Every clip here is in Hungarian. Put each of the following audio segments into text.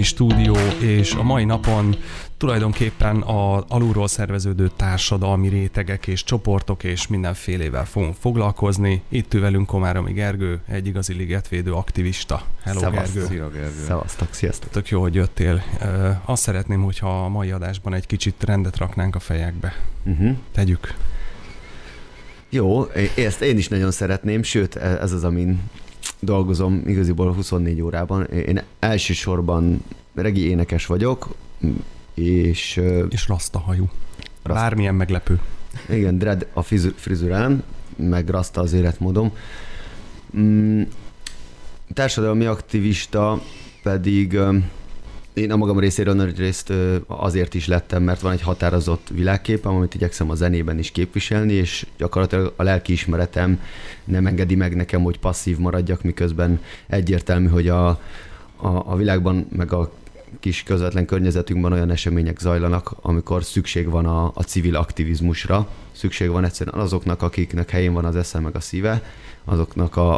mai stúdió, és a mai napon tulajdonképpen a alulról szerveződő társadalmi rétegek és csoportok és mindenfélével fogunk foglalkozni. Itt ül velünk Komáromi Gergő, egy igazi ligetvédő aktivista. Hello Szevasz. Gergő. Szia Gergő. Szevasztok, sziasztok. Tök jó, hogy jöttél. Azt szeretném, hogyha a mai adásban egy kicsit rendet raknánk a fejekbe. Uh-huh. Tegyük. Jó, ezt én is nagyon szeretném, sőt, e, ez az, amin dolgozom igaziból 24 órában. Én elsősorban regi énekes vagyok, és... És rasta hajú. Rasta. Bármilyen meglepő. Igen, dread a frizurám, meg rasta az életmódom. Mm, társadalmi aktivista pedig én a magam részéről nagy részt azért is lettem, mert van egy határozott világképem, amit igyekszem a zenében is képviselni, és gyakorlatilag a lelkiismeretem nem engedi meg nekem, hogy passzív maradjak, miközben egyértelmű, hogy a, a, a világban, meg a kis közvetlen környezetünkben olyan események zajlanak, amikor szükség van a, a civil aktivizmusra, szükség van egyszerűen azoknak, akiknek helyén van az esze meg a szíve, azoknak a,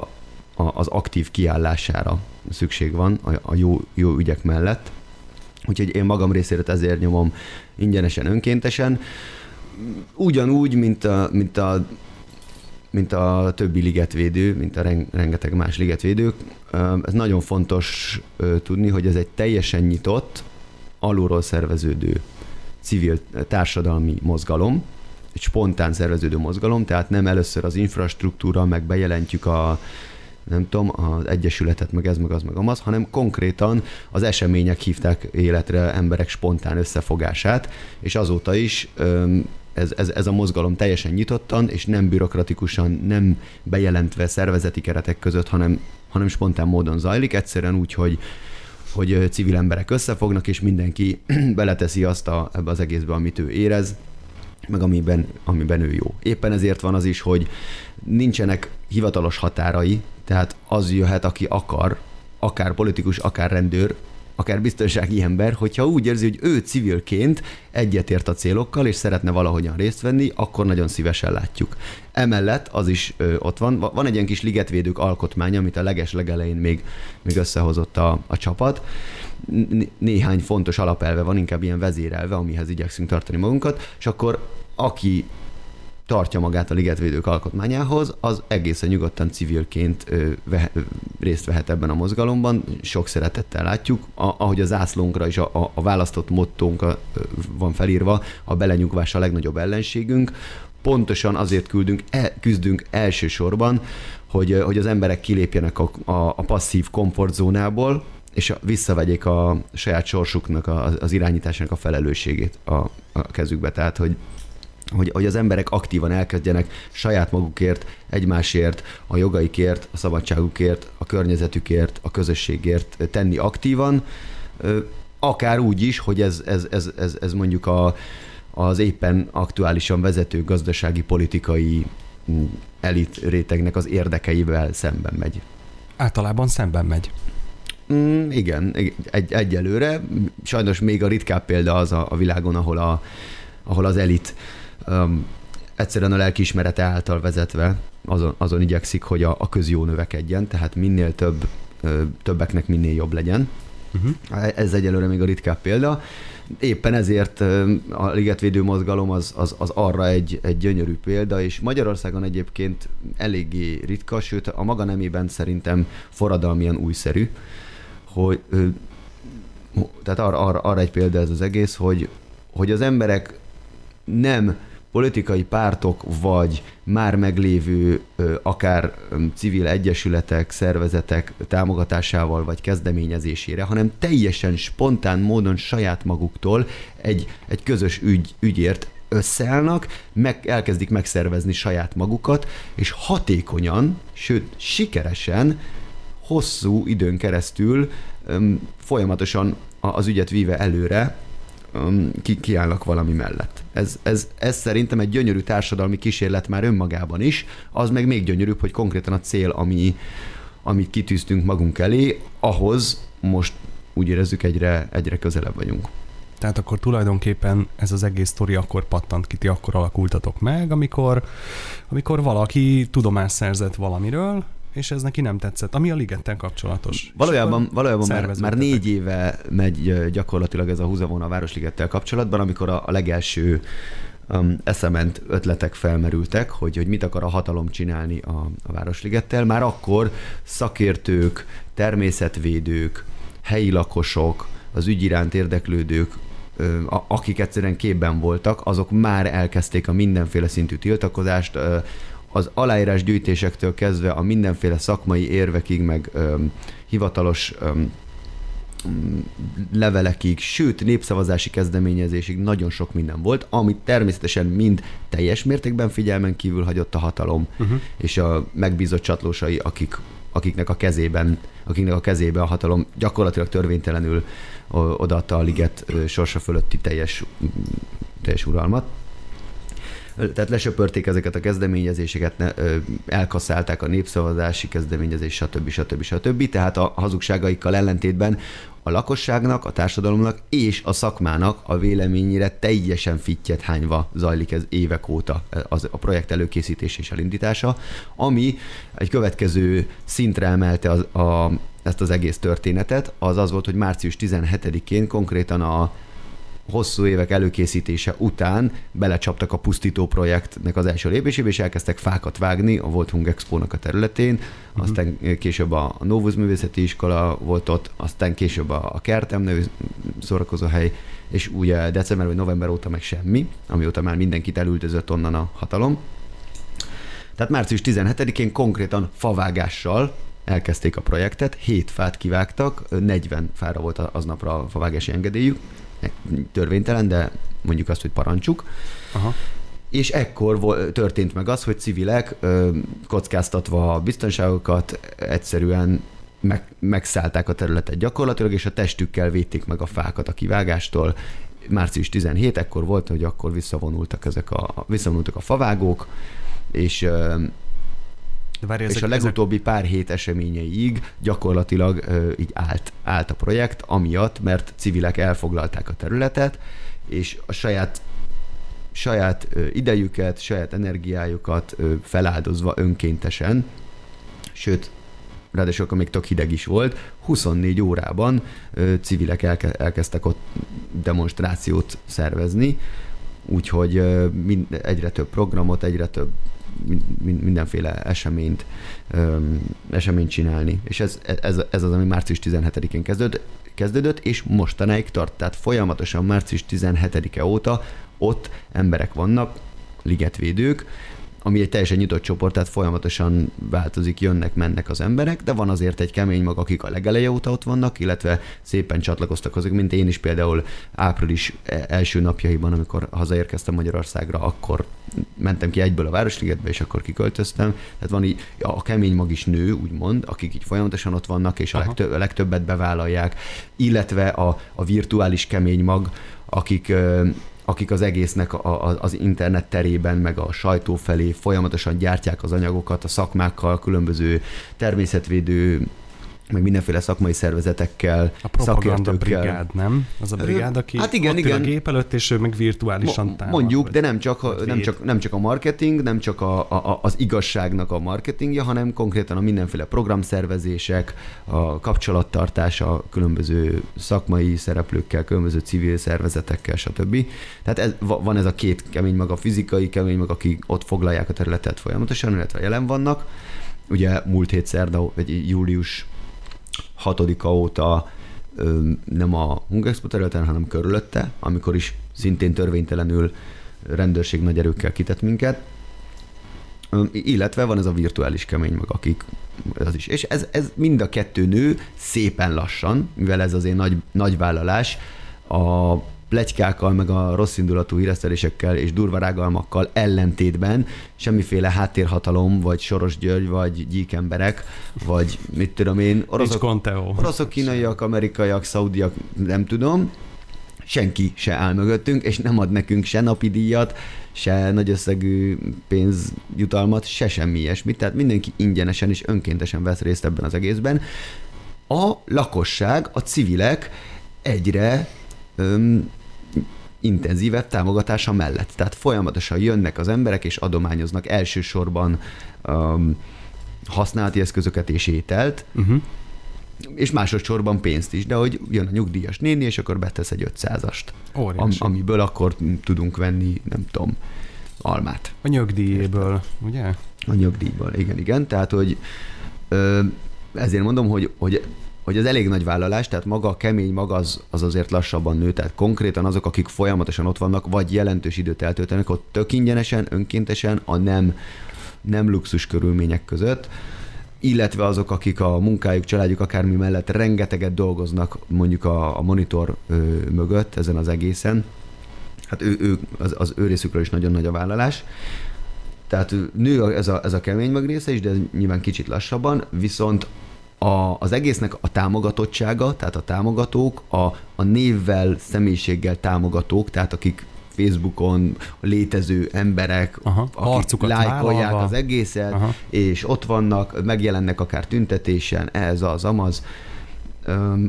a, az aktív kiállására szükség van a, a jó, jó ügyek mellett. Úgyhogy én magam részéről ezért nyomom ingyenesen, önkéntesen. Ugyanúgy, mint a, mint a mint a többi ligetvédő, mint a rengeteg más ligetvédők. Ez nagyon fontos tudni, hogy ez egy teljesen nyitott, alulról szerveződő civil társadalmi mozgalom, egy spontán szerveződő mozgalom, tehát nem először az infrastruktúra, meg bejelentjük a nem tudom, az egyesületet, meg ez, meg az, meg amaz, hanem konkrétan az események hívták életre emberek spontán összefogását, és azóta is ez, ez, ez a mozgalom teljesen nyitottan, és nem bürokratikusan, nem bejelentve szervezeti keretek között, hanem, hanem spontán módon zajlik, egyszerűen úgy, hogy hogy civil emberek összefognak, és mindenki beleteszi azt a, ebbe az egészbe, amit ő érez, meg amiben, amiben ő jó. Éppen ezért van az is, hogy nincsenek hivatalos határai, tehát az jöhet, aki akar, akár politikus, akár rendőr, akár biztonsági ember, hogyha úgy érzi, hogy ő civilként egyetért a célokkal, és szeretne valahogyan részt venni, akkor nagyon szívesen látjuk. Emellett az is ö, ott van, van egy ilyen kis ligetvédők alkotmány, amit a leges legelején még, még összehozott a, a csapat. Néhány fontos alapelve van, inkább ilyen vezérelve, amihez igyekszünk tartani magunkat, és akkor aki tartja magát a ligetvédők alkotmányához, az egészen nyugodtan civilként ö, ve, ö, részt vehet ebben a mozgalomban. Sok szeretettel látjuk, a, ahogy a zászlónkra is a, a, a választott mottónk van felírva, a belenyugvás a legnagyobb ellenségünk. Pontosan azért küldünk, e, küzdünk elsősorban, hogy, hogy az emberek kilépjenek a, a, a passzív komfortzónából, és visszavegyék a saját sorsuknak, az irányításnak a felelősségét a, a kezükbe. Tehát, hogy hogy, hogy az emberek aktívan elkezdjenek saját magukért, egymásért, a jogaikért, a szabadságukért, a környezetükért, a közösségért tenni aktívan, akár úgy is, hogy ez, ez, ez, ez, ez mondjuk a, az éppen aktuálisan vezető gazdasági, politikai elit rétegnek az érdekeivel szemben megy. Általában szemben megy. Mm, igen, egy, egyelőre. Sajnos még a ritkább példa az a, a világon, ahol, a, ahol az elit um, egyszerűen a lelkiismerete által vezetve azon, azon igyekszik, hogy a, a közjó növekedjen, tehát minél több, ö, többeknek minél jobb legyen. Uh-huh. Ez egyelőre még a ritkább példa. Éppen ezért a ligetvédő mozgalom az, az, az arra egy, egy gyönyörű példa, és Magyarországon egyébként eléggé ritka, sőt a maga nemében szerintem forradalmian újszerű, hogy tehát arra, arra, arra egy példa ez az egész, hogy, hogy az emberek nem politikai pártok vagy már meglévő akár civil egyesületek, szervezetek támogatásával vagy kezdeményezésére, hanem teljesen spontán módon saját maguktól egy, egy közös ügy, ügyért összeállnak, meg, elkezdik megszervezni saját magukat, és hatékonyan, sőt sikeresen, hosszú időn keresztül öm, folyamatosan az ügyet víve előre ki, kiállnak valami mellett. Ez, ez, ez szerintem egy gyönyörű társadalmi kísérlet már önmagában is, az meg még gyönyörűbb, hogy konkrétan a cél, ami, amit kitűztünk magunk elé, ahhoz most úgy érezzük egyre, egyre közelebb vagyunk. Tehát akkor tulajdonképpen ez az egész sztori akkor pattant ki, ti akkor alakultatok meg, amikor, amikor valaki tudomást szerzett valamiről, és ez neki nem tetszett, ami a ligettel kapcsolatos. Valójában, valójában már, már négy éve megy gyakorlatilag ez a húzavona a Városligettel kapcsolatban, amikor a, a legelső um, eszement ötletek felmerültek, hogy, hogy mit akar a hatalom csinálni a, a Városligettel. Már akkor szakértők, természetvédők, helyi lakosok, az ügy iránt érdeklődők, akik egyszerűen képben voltak, azok már elkezdték a mindenféle szintű tiltakozást, az aláírás gyűjtésektől kezdve a mindenféle szakmai érvekig, meg hivatalos levelekig, sőt népszavazási kezdeményezésig nagyon sok minden volt, amit természetesen mind teljes mértékben figyelmen kívül hagyott a hatalom, uh-huh. és a megbízott csatlósai, akik, akiknek a kezében, akiknek a kezébe a hatalom gyakorlatilag törvénytelenül odaadta a liget sorsa fölötti teljes, teljes uralmat tehát lesöpörték ezeket a kezdeményezéseket, elkaszálták a népszavazási kezdeményezés, stb. stb. stb. Tehát a hazugságaikkal ellentétben a lakosságnak, a társadalomnak és a szakmának a véleményére teljesen fittyet hányva zajlik ez évek óta az, a projekt előkészítés és elindítása, ami egy következő szintre emelte az, a, ezt az egész történetet, az az volt, hogy március 17-én konkrétan a hosszú évek előkészítése után belecsaptak a pusztító projektnek az első lépésébe, és elkezdtek fákat vágni a volt Hung Expo-nak a területén, uh-huh. aztán később a Novus Művészeti Iskola volt ott, aztán később a Kertem nevű hely, és ugye december vagy november óta meg semmi, amióta már mindenkit elültözött onnan a hatalom. Tehát március 17-én konkrétan favágással elkezdték a projektet, 7 fát kivágtak, 40 fára volt aznapra a favágási engedélyük, törvénytelen, de mondjuk azt, hogy parancsuk. Aha. És ekkor történt meg az, hogy civilek kockáztatva a biztonságokat egyszerűen meg, megszállták a területet gyakorlatilag, és a testükkel védték meg a fákat a kivágástól. Március 17, ekkor volt, hogy akkor visszavonultak ezek a, visszavonultak a favágók, és de várj, ezek, és a legutóbbi ezek... pár hét eseményeig gyakorlatilag ö, így állt, állt a projekt, amiatt, mert civilek elfoglalták a területet, és a saját saját idejüket, saját energiájukat feláldozva önkéntesen, sőt, ráadásul akkor még tök hideg is volt, 24 órában civilek elke, elkezdtek ott demonstrációt szervezni, úgyhogy mind, egyre több programot, egyre több mindenféle eseményt, eseményt csinálni. És ez, ez, ez az, ami március 17-én kezdődött, kezdődött, és mostanáig tart. Tehát folyamatosan március 17-e óta ott emberek vannak, ligetvédők, ami egy teljesen nyitott csoport, tehát folyamatosan változik, jönnek, mennek az emberek, de van azért egy kemény mag, akik a legeleje óta ott vannak, illetve szépen csatlakoztak azok, mint én is például április e- első napjaiban, amikor hazaérkeztem Magyarországra, akkor mentem ki egyből a Városligetbe, és akkor kiköltöztem. Tehát van így, a kemény mag is nő, úgymond, akik így folyamatosan ott vannak, és a, legtöbb, a legtöbbet bevállalják, illetve a, a virtuális kemény mag, akik akik az egésznek a, a, az internet terében, meg a sajtó felé folyamatosan gyártják az anyagokat a szakmákkal, különböző természetvédő meg mindenféle szakmai szervezetekkel, a propaganda brigád, nem? Az a brigád, aki hát igen, ott igen. a gép előtt, és ő meg virtuálisan Mo- támad. Mondjuk, de nem csak, a, nem, csak, nem csak a marketing, nem csak a, a, az igazságnak a marketingje, hanem konkrétan a mindenféle programszervezések, a kapcsolattartás a különböző szakmai szereplőkkel, különböző civil szervezetekkel, stb. Tehát ez, van ez a két kemény maga, fizikai kemény maga, akik ott foglalják a területet folyamatosan, illetve jelen vannak. Ugye múlt hét szerda, vagy július hatodika óta nem a Hungexpo területen, hanem körülötte, amikor is szintén törvénytelenül rendőrség nagy erőkkel kitett minket. Illetve van ez a virtuális kemény mag, akik az is. És ez, ez mind a kettő nő szépen lassan, mivel ez azért nagy, nagy vállalás, a plegykákkal, meg a rossz indulatú híresztelésekkel és durva rágalmakkal ellentétben semmiféle háttérhatalom, vagy Soros György, vagy gyík emberek, vagy mit tudom én, oroszok, oroszok kínaiak, amerikaiak, szaudiak, nem tudom, senki se áll mögöttünk, és nem ad nekünk se napi díjat, se nagy összegű pénzjutalmat, se semmi ilyesmit. Tehát mindenki ingyenesen és önkéntesen vesz részt ebben az egészben. A lakosság, a civilek egyre öm, intenzívebb támogatása mellett. Tehát folyamatosan jönnek az emberek és adományoznak elsősorban um, használati eszközöket és ételt, Uh-huh. és másodszorban pénzt is, de hogy jön a nyugdíjas néni, és akkor betesz egy 500-ast, am, amiből akkor tudunk venni, nem tudom, almát A nyögdíjéből, ugye? a nyugdíjból. Igen, igen, tehát hogy ö, ezért mondom, hogy, hogy hogy az elég nagy vállalás, tehát maga a kemény maga az, az azért lassabban nő, tehát konkrétan azok, akik folyamatosan ott vannak, vagy jelentős időt eltöltenek, ott tök ingyenesen, önkéntesen, a nem, nem luxus körülmények között, illetve azok, akik a munkájuk, családjuk akármi mellett rengeteget dolgoznak mondjuk a, a monitor ö, mögött ezen az egészen, hát ő, ő, az, az ő részükről is nagyon nagy a vállalás. Tehát nő ez a, ez a kemény mag része is, de ez nyilván kicsit lassabban, viszont a, az egésznek a támogatottsága, tehát a támogatók, a, a névvel, személyiséggel támogatók, tehát akik Facebookon létező emberek, Aha, akik lájkolják vállalva. az egészet, Aha. és ott vannak, megjelennek akár tüntetésen, ez az, amaz.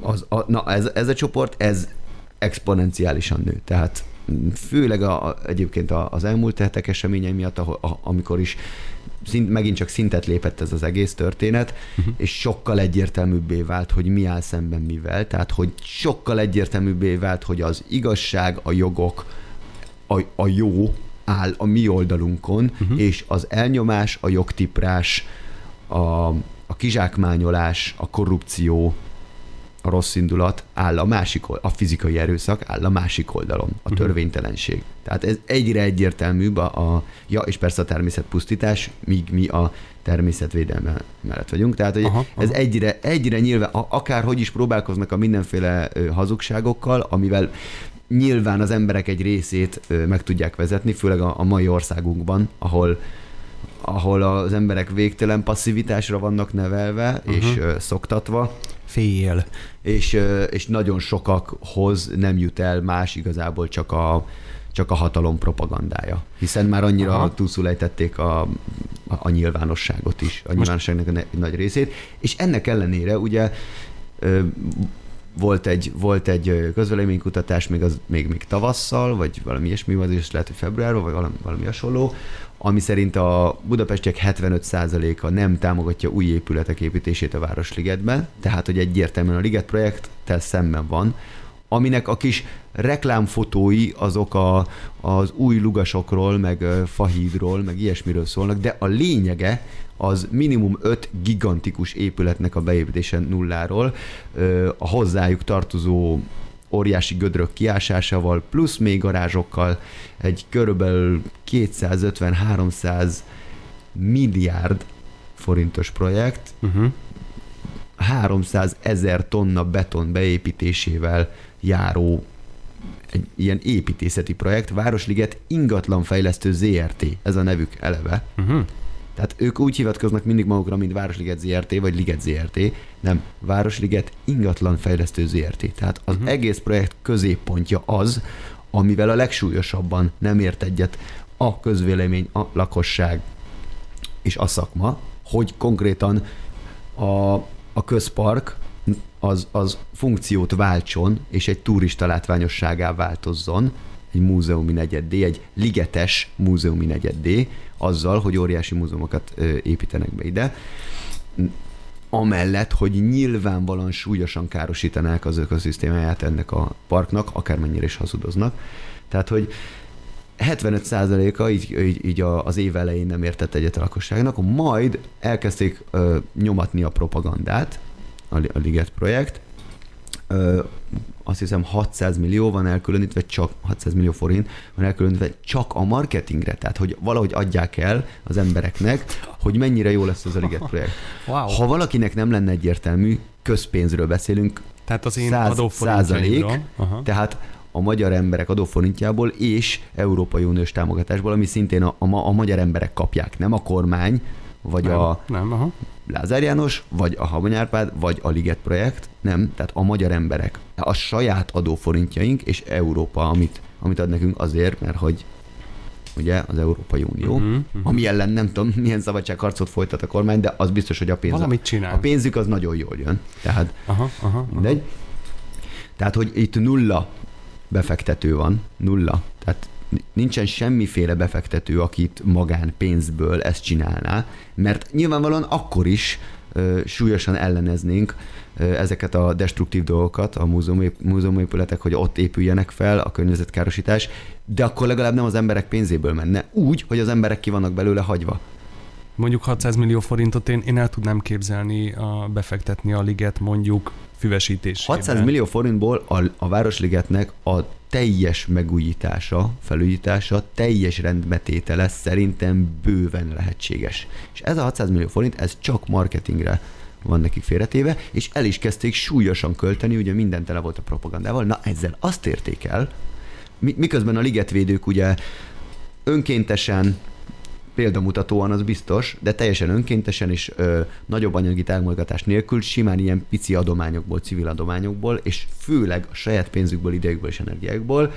Az, a, na, ez, ez a csoport, ez exponenciálisan nő. Tehát főleg a, egyébként az elmúlt hetek eseményei miatt, ahol, a, amikor is szint, megint csak szintet lépett ez az egész történet, uh-huh. és sokkal egyértelműbbé vált, hogy mi áll szemben mivel, tehát hogy sokkal egyértelműbbé vált, hogy az igazság, a jogok, a, a jó áll a mi oldalunkon, uh-huh. és az elnyomás, a jogtiprás, a, a kizsákmányolás, a korrupció, a rossz indulat áll a másik a fizikai erőszak áll a másik oldalon, a törvénytelenség. Tehát ez egyre egyértelműbb a, a ja, és persze a természetpusztítás, míg mi a természetvédelme mellett vagyunk. Tehát, hogy Aha, aha, aha. ez egyre, egyre nyilván, akárhogy is próbálkoznak a mindenféle hazugságokkal, amivel nyilván az emberek egy részét meg tudják vezetni, főleg a, a mai országunkban, ahol ahol az emberek végtelen passzivitásra vannak nevelve uh-huh. és szoktatva, Fél. és, és nagyon sokakhoz nem jut el más igazából csak a, csak a hatalom propagandája. Hiszen már annyira Aha. túlszulejtették a, a, a nyilvánosságot is, a nyilvánosságnak a ne- nagy részét, és ennek ellenére ugye ö, volt egy, volt egy közvéleménykutatás még, az, még, még tavasszal, vagy valami ilyesmi volt, és lehet, hogy februárban, vagy valami, valami hasonló, ami szerint a budapestiek 75%-a nem támogatja új épületek építését a Városligetben, tehát hogy egyértelműen a Liget projekttel szemben van, aminek a kis reklámfotói azok a, az új lugasokról, meg fahídról, meg ilyesmiről szólnak, de a lényege az minimum öt gigantikus épületnek a beépítése nulláról, a hozzájuk tartozó óriási gödrök kiásásával, plusz még garázsokkal, egy körülbelül 250-300 milliárd forintos projekt, Uh-huh. 300 ezer tonna beton beépítésével járó egy ilyen építészeti projekt, Városliget ingatlanfejlesztő ZRT, ez a nevük eleve. Uh-huh. Tehát ők úgy hivatkoznak mindig magukra, mint Városliget ZRT, vagy Liget ZRT, nem, Városliget ingatlanfejlesztő ZRT. Tehát az uh-huh. egész projekt középpontja az, amivel a legsúlyosabban nem ért egyet a közvélemény, a lakosság és a szakma, hogy konkrétan a, a közpark az, az funkciót váltson, és egy turista látványosságá változzon, egy múzeumi negyeddé, egy ligetes múzeumi negyeddé, azzal, hogy óriási múzeumokat építenek be ide. Amellett, hogy nyilvánvalóan súlyosan károsítanák az ökoszisztémáját ennek a parknak, akármennyire is hazudoznak. Tehát, hogy 75%-a így, így, így az év elején nem értett egyet a lakosságnak, majd elkezdték ö, nyomatni a propagandát, a, a Liget projekt, azt hiszem 600 millió van elkülönítve, csak 600 millió forint van elkülönítve csak a marketingre, tehát hogy valahogy adják el az embereknek, hogy mennyire jó lesz ez a Liget projekt. Wow. Ha valakinek nem lenne egyértelmű, közpénzről beszélünk, Tehát az én száz- adóforintjaimról. százalék, Aha. tehát a magyar emberek adóforintjából és Európai Uniós támogatásból, ami szintén a, a, a magyar emberek kapják, nem a kormány, vagy nem, a Nem, aha. Lázár János, vagy a Habony Árpád, vagy a Liget projekt, nem, tehát a magyar emberek. A saját adóforintjaink és Európa, amit, amit ad nekünk azért, mert hogy ugye az Európai Unió, uh-huh, uh-huh. ami ellen nem tudom, milyen szabadságharcot folytat a kormány, de az biztos, hogy a pénz, Valamit a csinál. pénzük az nagyon jól jön. Tehát Aha, aha, aha. Tehát, hogy itt nulla befektető van, nulla. Tehát nincsen semmiféle befektető, akit magán pénzből ezt csinálná, mert nyilvánvalóan akkor is ö, súlyosan elleneznénk ö, ezeket a destruktív dolgokat, a múzeumépületek, hogy ott épüljenek fel, a környezetkárosítás, de akkor legalább nem az emberek pénzéből menne, úgy, hogy az emberek ki vannak belőle hagyva. Mondjuk 600 millió forintot én, én el tudnám képzelni a, befektetni a liget mondjuk füvesítésében. 600 millió forintból a, a Városligetnek a teljes megújítása, felújítása, teljes rendbetétele szerintem bőven lehetséges. És ez a 600 millió forint, ez csak marketingre van nekik félretéve, és el is kezdték súlyosan költeni, ugye minden tele volt a propagandával. Na ezzel azt érték el, miközben a ligetvédők ugye önkéntesen példamutatóan az biztos, de teljesen önkéntesen és ö, nagyobb anyagi támogatás nélkül, simán ilyen pici adományokból, civil adományokból, és főleg a saját pénzükből, idejükből és energiákból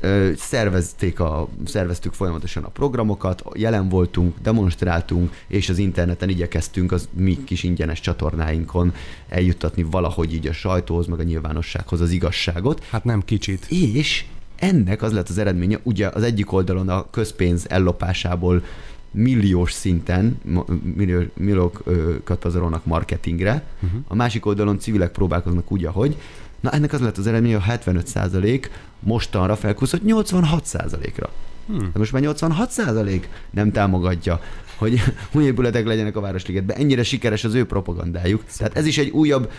ö, szervezték a, szerveztük folyamatosan a programokat, jelen voltunk, demonstráltunk, és az interneten igyekeztünk az mi kis ingyenes csatornáinkon eljuttatni valahogy így a sajtóhoz, meg a nyilvánossághoz az igazságot. Hát nem kicsit. És ennek az lett az eredménye, ugye az egyik oldalon a közpénz ellopásából milliós szinten millió, milliókat pazarolnak marketingre, uh-huh. a másik oldalon civilek próbálkoznak úgy, ahogy. Na ennek az lett az eredménye, hogy a 75% mostanra felkúszott 86%-ra. Hmm. De most már 86% nem támogatja, hogy új épületek legyenek a Városligetben. Ennyire sikeres az ő propagandájuk. Szépen. Tehát ez is egy újabb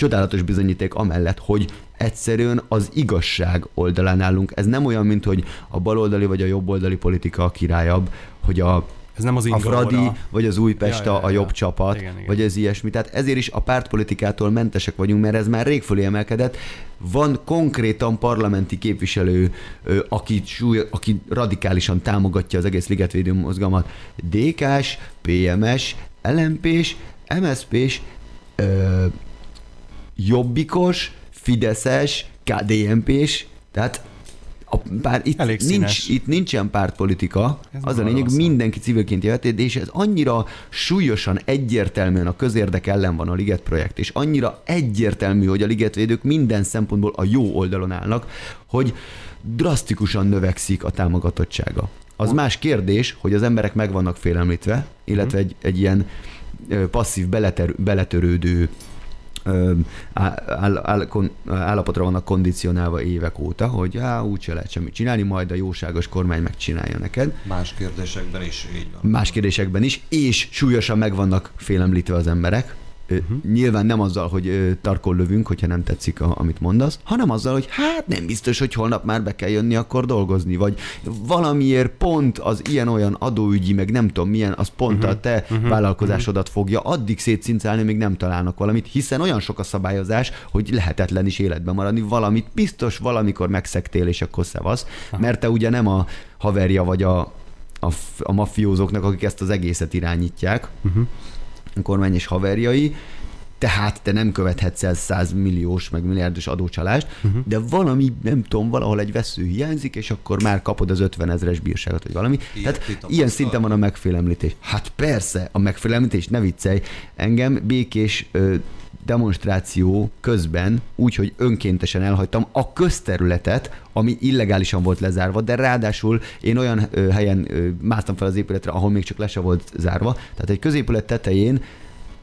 csodálatos bizonyíték amellett, hogy egyszerűen az igazság oldalán állunk. Ez nem olyan, mint hogy a baloldali vagy a jobboldali politika a királyabb, hogy a ez nem az a Fradi, vagy az Újpest ja, ja, ja, a jobb csapat, igen, igen. vagy ez ilyesmi. Tehát ezért is a pártpolitikától mentesek vagyunk, mert ez már rég fölé emelkedett. Van konkrétan parlamenti képviselő, aki, súly, aki radikálisan támogatja az egész ligetvédő mozgalmat. DK-s, PMS, LMP-s, MSZP-s, jobbikos, fideszes, KDNP-s, tehát a pár, itt, Elég nincs, itt nincsen pártpolitika, ez az a lényeg, rosszal. mindenki civilként jöhet, és ez annyira súlyosan, egyértelműen a közérdek ellen van a Liget projekt, és annyira egyértelmű, hogy a ligetvédők minden szempontból a jó oldalon állnak, hogy drasztikusan növekszik a támogatottsága. Az más kérdés, hogy az emberek meg vannak félemlítve, illetve mhm. egy, egy ilyen passzív beletör, beletörődő áll, áll, kon, állapotra vannak kondicionálva évek óta, hogy á, úgyse lehet semmit csinálni, majd a jóságos kormány megcsinálja neked. Más kérdésekben is így van. Más kérdésekben is, és súlyosan meg vannak félemlítve az emberek, Uh-huh. Nyilván nem azzal, hogy tarkol lövünk, hogyha nem tetszik, a, amit mondasz, hanem azzal, hogy hát nem biztos, hogy holnap már be kell jönni akkor dolgozni, vagy valamiért pont az ilyen-olyan adóügyi, meg nem tudom milyen, az pont uh-huh. a te uh-huh. vállalkozásodat fogja addig szétszincálni, még nem találnak valamit, hiszen olyan sok a szabályozás, hogy lehetetlen is életben maradni, valamit biztos valamikor megszektél, és akkor szevasz, mert te ugye nem a haverja vagy a, a, a mafiózóknak, akik ezt az egészet irányítják, uh-huh kormány és haverjai, tehát te nem követhetsz el 100 milliós, meg milliárdos adócsalást, uh-huh. de valami, nem tudom, valahol egy vesző hiányzik, és akkor már kapod az 50 ezeres bírságot, vagy valami. Ilyen, Tehát ilyen szinten van a megfélemlítés. Hát persze, a megfélemlítés, ne viccelj. Engem békés ö, demonstráció közben, úgyhogy önkéntesen elhagytam a közterületet, ami illegálisan volt lezárva, de ráadásul én olyan ö, helyen ö, másztam fel az épületre, ahol még csak le se volt zárva. Tehát egy középület tetején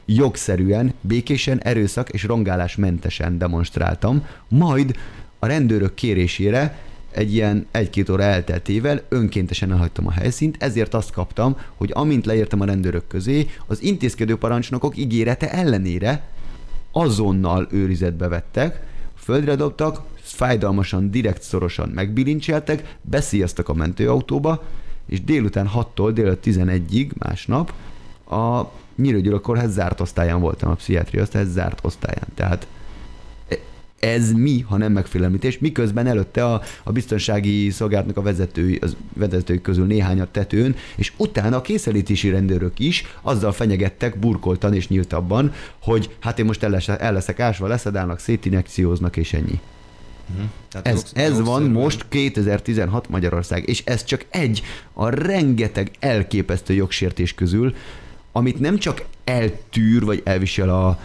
jogszerűen, békésen, erőszak és rongálás mentesen demonstráltam, majd a rendőrök kérésére egy ilyen egy-két óra elteltével önkéntesen elhagytam a helyszínt, ezért azt kaptam, hogy amint leértem a rendőrök közé, az intézkedő parancsnokok ígérete ellenére azonnal őrizetbe vettek, földre dobtak, fájdalmasan, direkt szorosan megbilincseltek, beszíjaztak a mentőautóba, és délután 6-tól dél 11-ig másnap a Nyírógyőr kórház zárt osztályán voltam, a pszichiátria osztály zárt osztályán. Tehát ez mi, ha nem megfélemlítés, miközben előtte a, a biztonsági szolgálatnak a vezetői, az vezetői közül néhányat tetőn, és utána a készelítési rendőrök is azzal fenyegettek burkoltan és nyíltabban, hogy hát én most el, lesz, el leszek ásva, leszedálnak, szétinekcióznak, és ennyi. Uh-huh. ez, jogsz, ez van most 2016 Magyarország, és ez csak egy a rengeteg elképesztő jogsértés közül, amit nem csak eltűr, vagy elvisel a,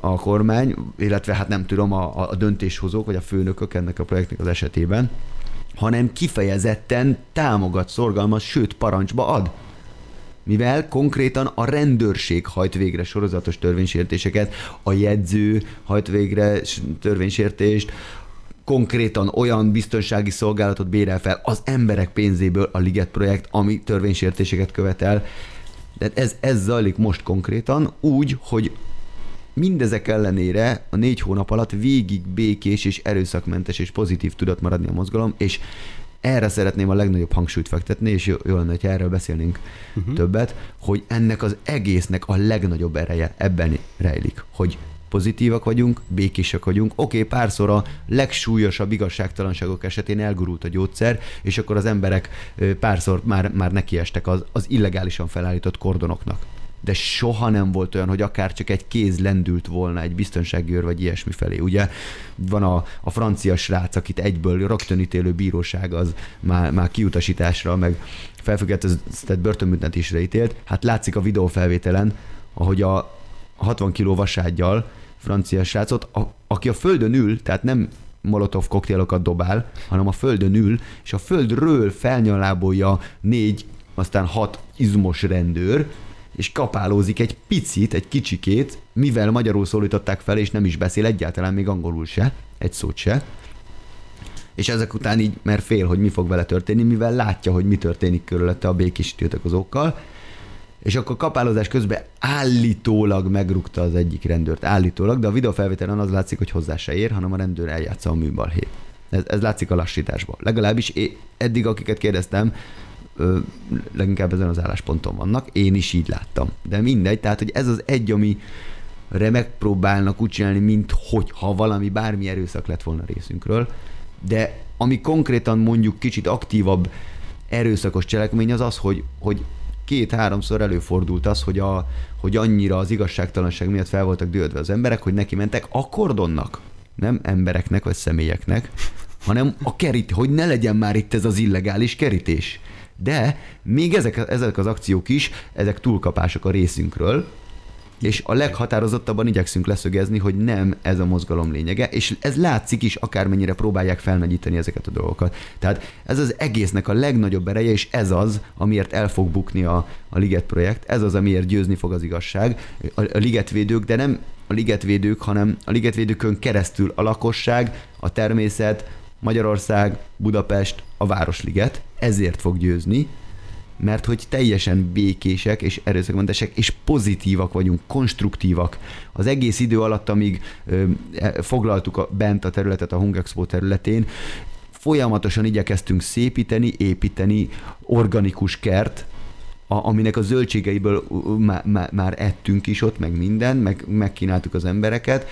a kormány, illetve hát nem tudom, a, a döntéshozók, vagy a főnökök ennek a projektnek az esetében, hanem kifejezetten támogat, szorgalmaz, sőt parancsba ad mivel konkrétan a rendőrség hajt végre sorozatos törvénysértéseket, a jegyző hajt végre törvénysértést, konkrétan olyan biztonsági szolgálatot bérel fel az emberek pénzéből a Liget projekt, ami törvénysértéseket követel. De ez, ez zajlik most konkrétan úgy, hogy mindezek ellenére a négy hónap alatt végig békés és erőszakmentes és pozitív tudott maradni a mozgalom, és erre szeretném a legnagyobb hangsúlyt fektetni, és jó, jó lenne, ha erről beszélnénk uh-huh. többet, hogy ennek az egésznek a legnagyobb ereje ebben rejlik, hogy pozitívak vagyunk, békések vagyunk. Oké, okay, párszor a legsúlyosabb igazságtalanságok esetén elgurult a gyógyszer, és akkor az emberek párszor már, már nekiestek az, az illegálisan felállított kordonoknak de soha nem volt olyan, hogy akár csak egy kéz lendült volna egy biztonsági őr vagy ilyesmi felé. Ugye van a, a francia srác, akit egyből rögtönítélő bíróság az már, már kiutasításra, meg felfüggesztett börtönbüntetésre ítélt. Hát látszik a videófelvételen, ahogy a 60 kiló vasádgyal francia srácot, a, aki a földön ül, tehát nem molotov koktélokat dobál, hanem a földön ül, és a földről felnyalábolja négy, aztán hat izmos rendőr, és kapálózik egy picit, egy kicsikét, mivel magyarul szólították fel, és nem is beszél egyáltalán még angolul se, egy szót se. És ezek után így, mert fél, hogy mi fog vele történni, mivel látja, hogy mi történik körülötte a békés tiltakozókkal, és akkor kapálozás közben állítólag megrúgta az egyik rendőrt, állítólag, de a videófelvételen az látszik, hogy hozzá se ér, hanem a rendőr eljátsza a műbalhét. Ez, ez látszik a lassításban. Legalábbis én, eddig, akiket kérdeztem, leginkább ezen az állásponton vannak. Én is így láttam. De mindegy, tehát hogy ez az egy, ami megpróbálnak úgy csinálni, mint hogy ha valami bármi erőszak lett volna részünkről, de ami konkrétan mondjuk kicsit aktívabb erőszakos cselekmény az az, hogy, hogy két-háromszor előfordult az, hogy, a, hogy annyira az igazságtalanság miatt fel voltak dőlve az emberek, hogy neki mentek a kordonnak, nem embereknek vagy személyeknek, hanem a kerít, hogy ne legyen már itt ez az illegális kerítés. De még ezek, ezek az akciók is, ezek túlkapások a részünkről, és a leghatározottabban igyekszünk leszögezni, hogy nem ez a mozgalom lényege, és ez látszik is, akármennyire próbálják felnagyítani ezeket a dolgokat. Tehát ez az egésznek a legnagyobb ereje, és ez az, amiért el fog bukni a, a Liget projekt, ez az, amiért győzni fog az igazság. A, a ligetvédők, de nem a ligetvédők, hanem a ligetvédőkön keresztül a lakosság, a természet, Magyarország, Budapest, a Városliget, ezért fog győzni, mert hogy teljesen békések és erőszakmentesek, és pozitívak vagyunk, konstruktívak. Az egész idő alatt, amíg ö, e, foglaltuk a, bent a területet a Hungexpo területén, folyamatosan igyekeztünk szépíteni, építeni organikus kert, a, aminek a zöldségeiből már, már, már ettünk is ott, meg minden, meg megkínáltuk az embereket,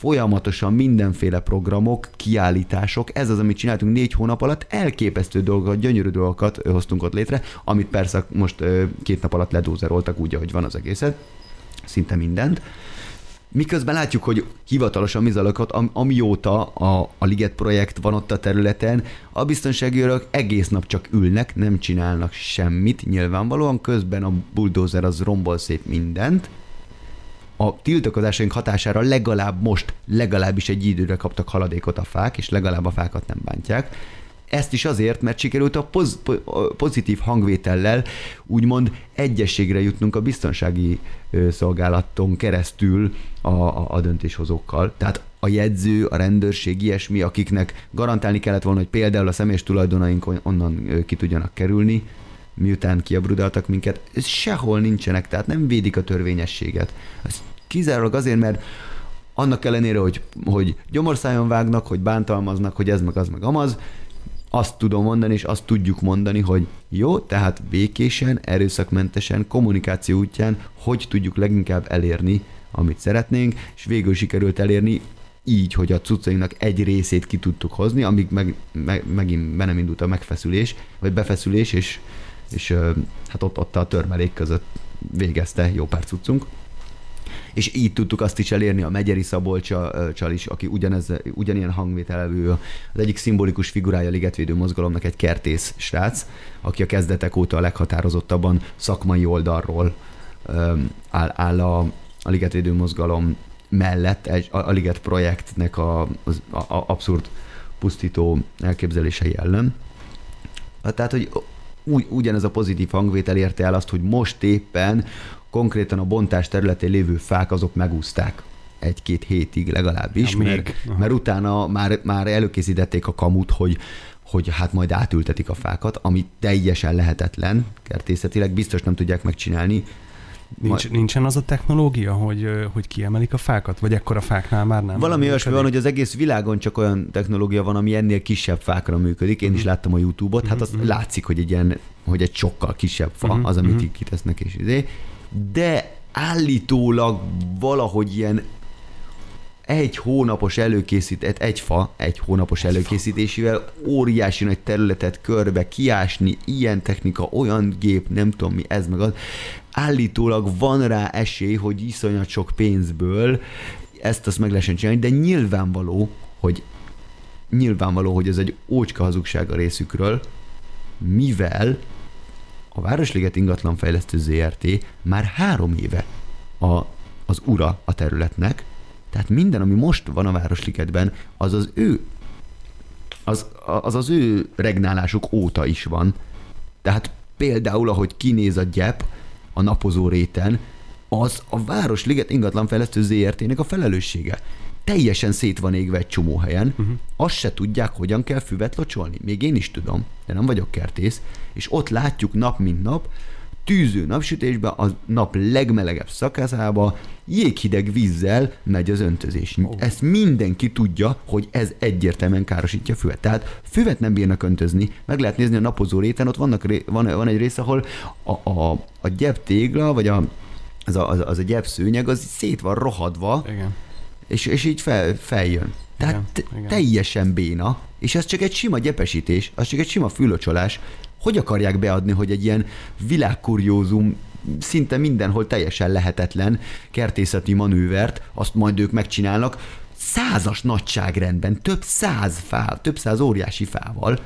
folyamatosan mindenféle programok, kiállítások, ez az, amit csináltunk négy hónap alatt, elképesztő dolgokat, gyönyörű dolgokat hoztunk ott létre, amit persze most két nap alatt ledózeroltak úgy, ahogy van az egészet, szinte mindent. Miközben látjuk, hogy hivatalosan mi zajlott, amióta a, a Liget projekt van ott a területen, a biztonsági őrök egész nap csak ülnek, nem csinálnak semmit, nyilvánvalóan közben a bulldozer az rombol szép mindent, a tiltakozásaink hatására legalább most, legalábbis egy időre kaptak haladékot a fák, és legalább a fákat nem bántják. Ezt is azért, mert sikerült a poz, pozitív hangvétellel úgymond egyességre jutnunk a biztonsági szolgálaton keresztül a, a, a döntéshozókkal. Tehát a jegyző, a rendőrség, ilyesmi, akiknek garantálni kellett volna, hogy például a személyes tulajdonaink onnan ki tudjanak kerülni, miután kiabrudaltak minket, ez sehol nincsenek, tehát nem védik a törvényességet. Ez kizárólag azért, mert annak ellenére, hogy, hogy gyomorszájon vágnak, hogy bántalmaznak, hogy ez meg az meg amaz, azt tudom mondani, és azt tudjuk mondani, hogy jó, tehát békésen, erőszakmentesen, kommunikáció útján, hogy tudjuk leginkább elérni, amit szeretnénk, és végül sikerült elérni így, hogy a cuccainknak egy részét ki tudtuk hozni, amíg meg, meg, megint be nem indult a megfeszülés, vagy befeszülés, és, és hát ott, ott a törmelék között végezte jó pár cuccunk és így tudtuk azt is elérni a Megyeri Szabolcsal is, aki ugyanez, ugyanilyen hangvételevű, az egyik szimbolikus figurája a Ligetvédő mozgalomnak egy kertész srác, aki a kezdetek óta a leghatározottabban szakmai oldalról áll, áll a, a Ligetvédő mozgalom mellett. Egy, a, a Liget projektnek a, az a, a abszurd pusztító elképzelései ellen. Tehát, hogy úgy, ugyanez a pozitív hangvétel érte el azt, hogy most éppen konkrétan a bontás területén lévő fák azok megúzták egy-két hétig legalábbis, Ja, mert, még. Mert utána már, már előkészítették a kamut, hogy hogy hát majd átültetik a fákat, ami teljesen lehetetlen kertészetileg, biztos nem tudják megcsinálni. Nincs, nincsen az a technológia, hogy, hogy kiemelik a fákat? Vagy ekkora fáknál már nem? Valami olyasmi van, hogy az egész világon csak olyan technológia van, ami ennél kisebb fákra működik. Én is láttam a YouTube-ot, hát az látszik, hogy egy ilyen, hogy egy sokkal kisebb fa Mhm, az, amit mhm. így kitesznek és izé. De állítólag valahogy ilyen egy hónapos előkészített, egy fa, egy hónapos előkészítésével óriási nagy területet körbe kiásni, ilyen technika, olyan gép, nem tudom mi, ez meg az. Állítólag van rá esély, hogy iszonyat sok pénzből ezt azt meg lehessen csinálni, de nyilvánvaló, hogy nyilvánvaló, hogy ez egy ócska hazugság a részükről, mivel a Városliget ingatlanfejlesztő ZRT már három éve a, az ura a területnek, tehát minden, ami most van a Városligetben, az az ő az az, az ő regnálásuk óta is van. Tehát például, ahogy kinéz a gyep a napozó réten, az a Városliget ingatlanfejlesztő ZRT-nek a felelőssége. Teljesen szét van égve egy csomó helyen, uh-huh. azt se tudják, hogyan kell füvet locsolni. Még én is tudom, de nem vagyok kertész, és ott látjuk nap mint nap, tűző napsütésben, a nap legmelegebb szakaszába jéghideg vízzel megy az öntözés. Oh. Ezt mindenki tudja, hogy ez egyértelműen károsítja a füvet. Tehát füvet nem bírnak öntözni, meg lehet nézni a napozó réten, ott vannak, van, van egy rész, ahol a, a, a gyep tégla, vagy a, az a, az a gyep szőnyeg, az szét van rohadva, Igen. És, és így fel, feljön. Tehát Igen, igen. teljesen béna, és ez csak egy sima gyepesítés, az csak egy sima fülocsolás. Hogy akarják beadni, hogy egy ilyen világkuriózum szinte mindenhol teljesen lehetetlen kertészeti manővert, azt majd ők megcsinálnak, százas nagyságrendben, több száz fá, több száz óriási fával,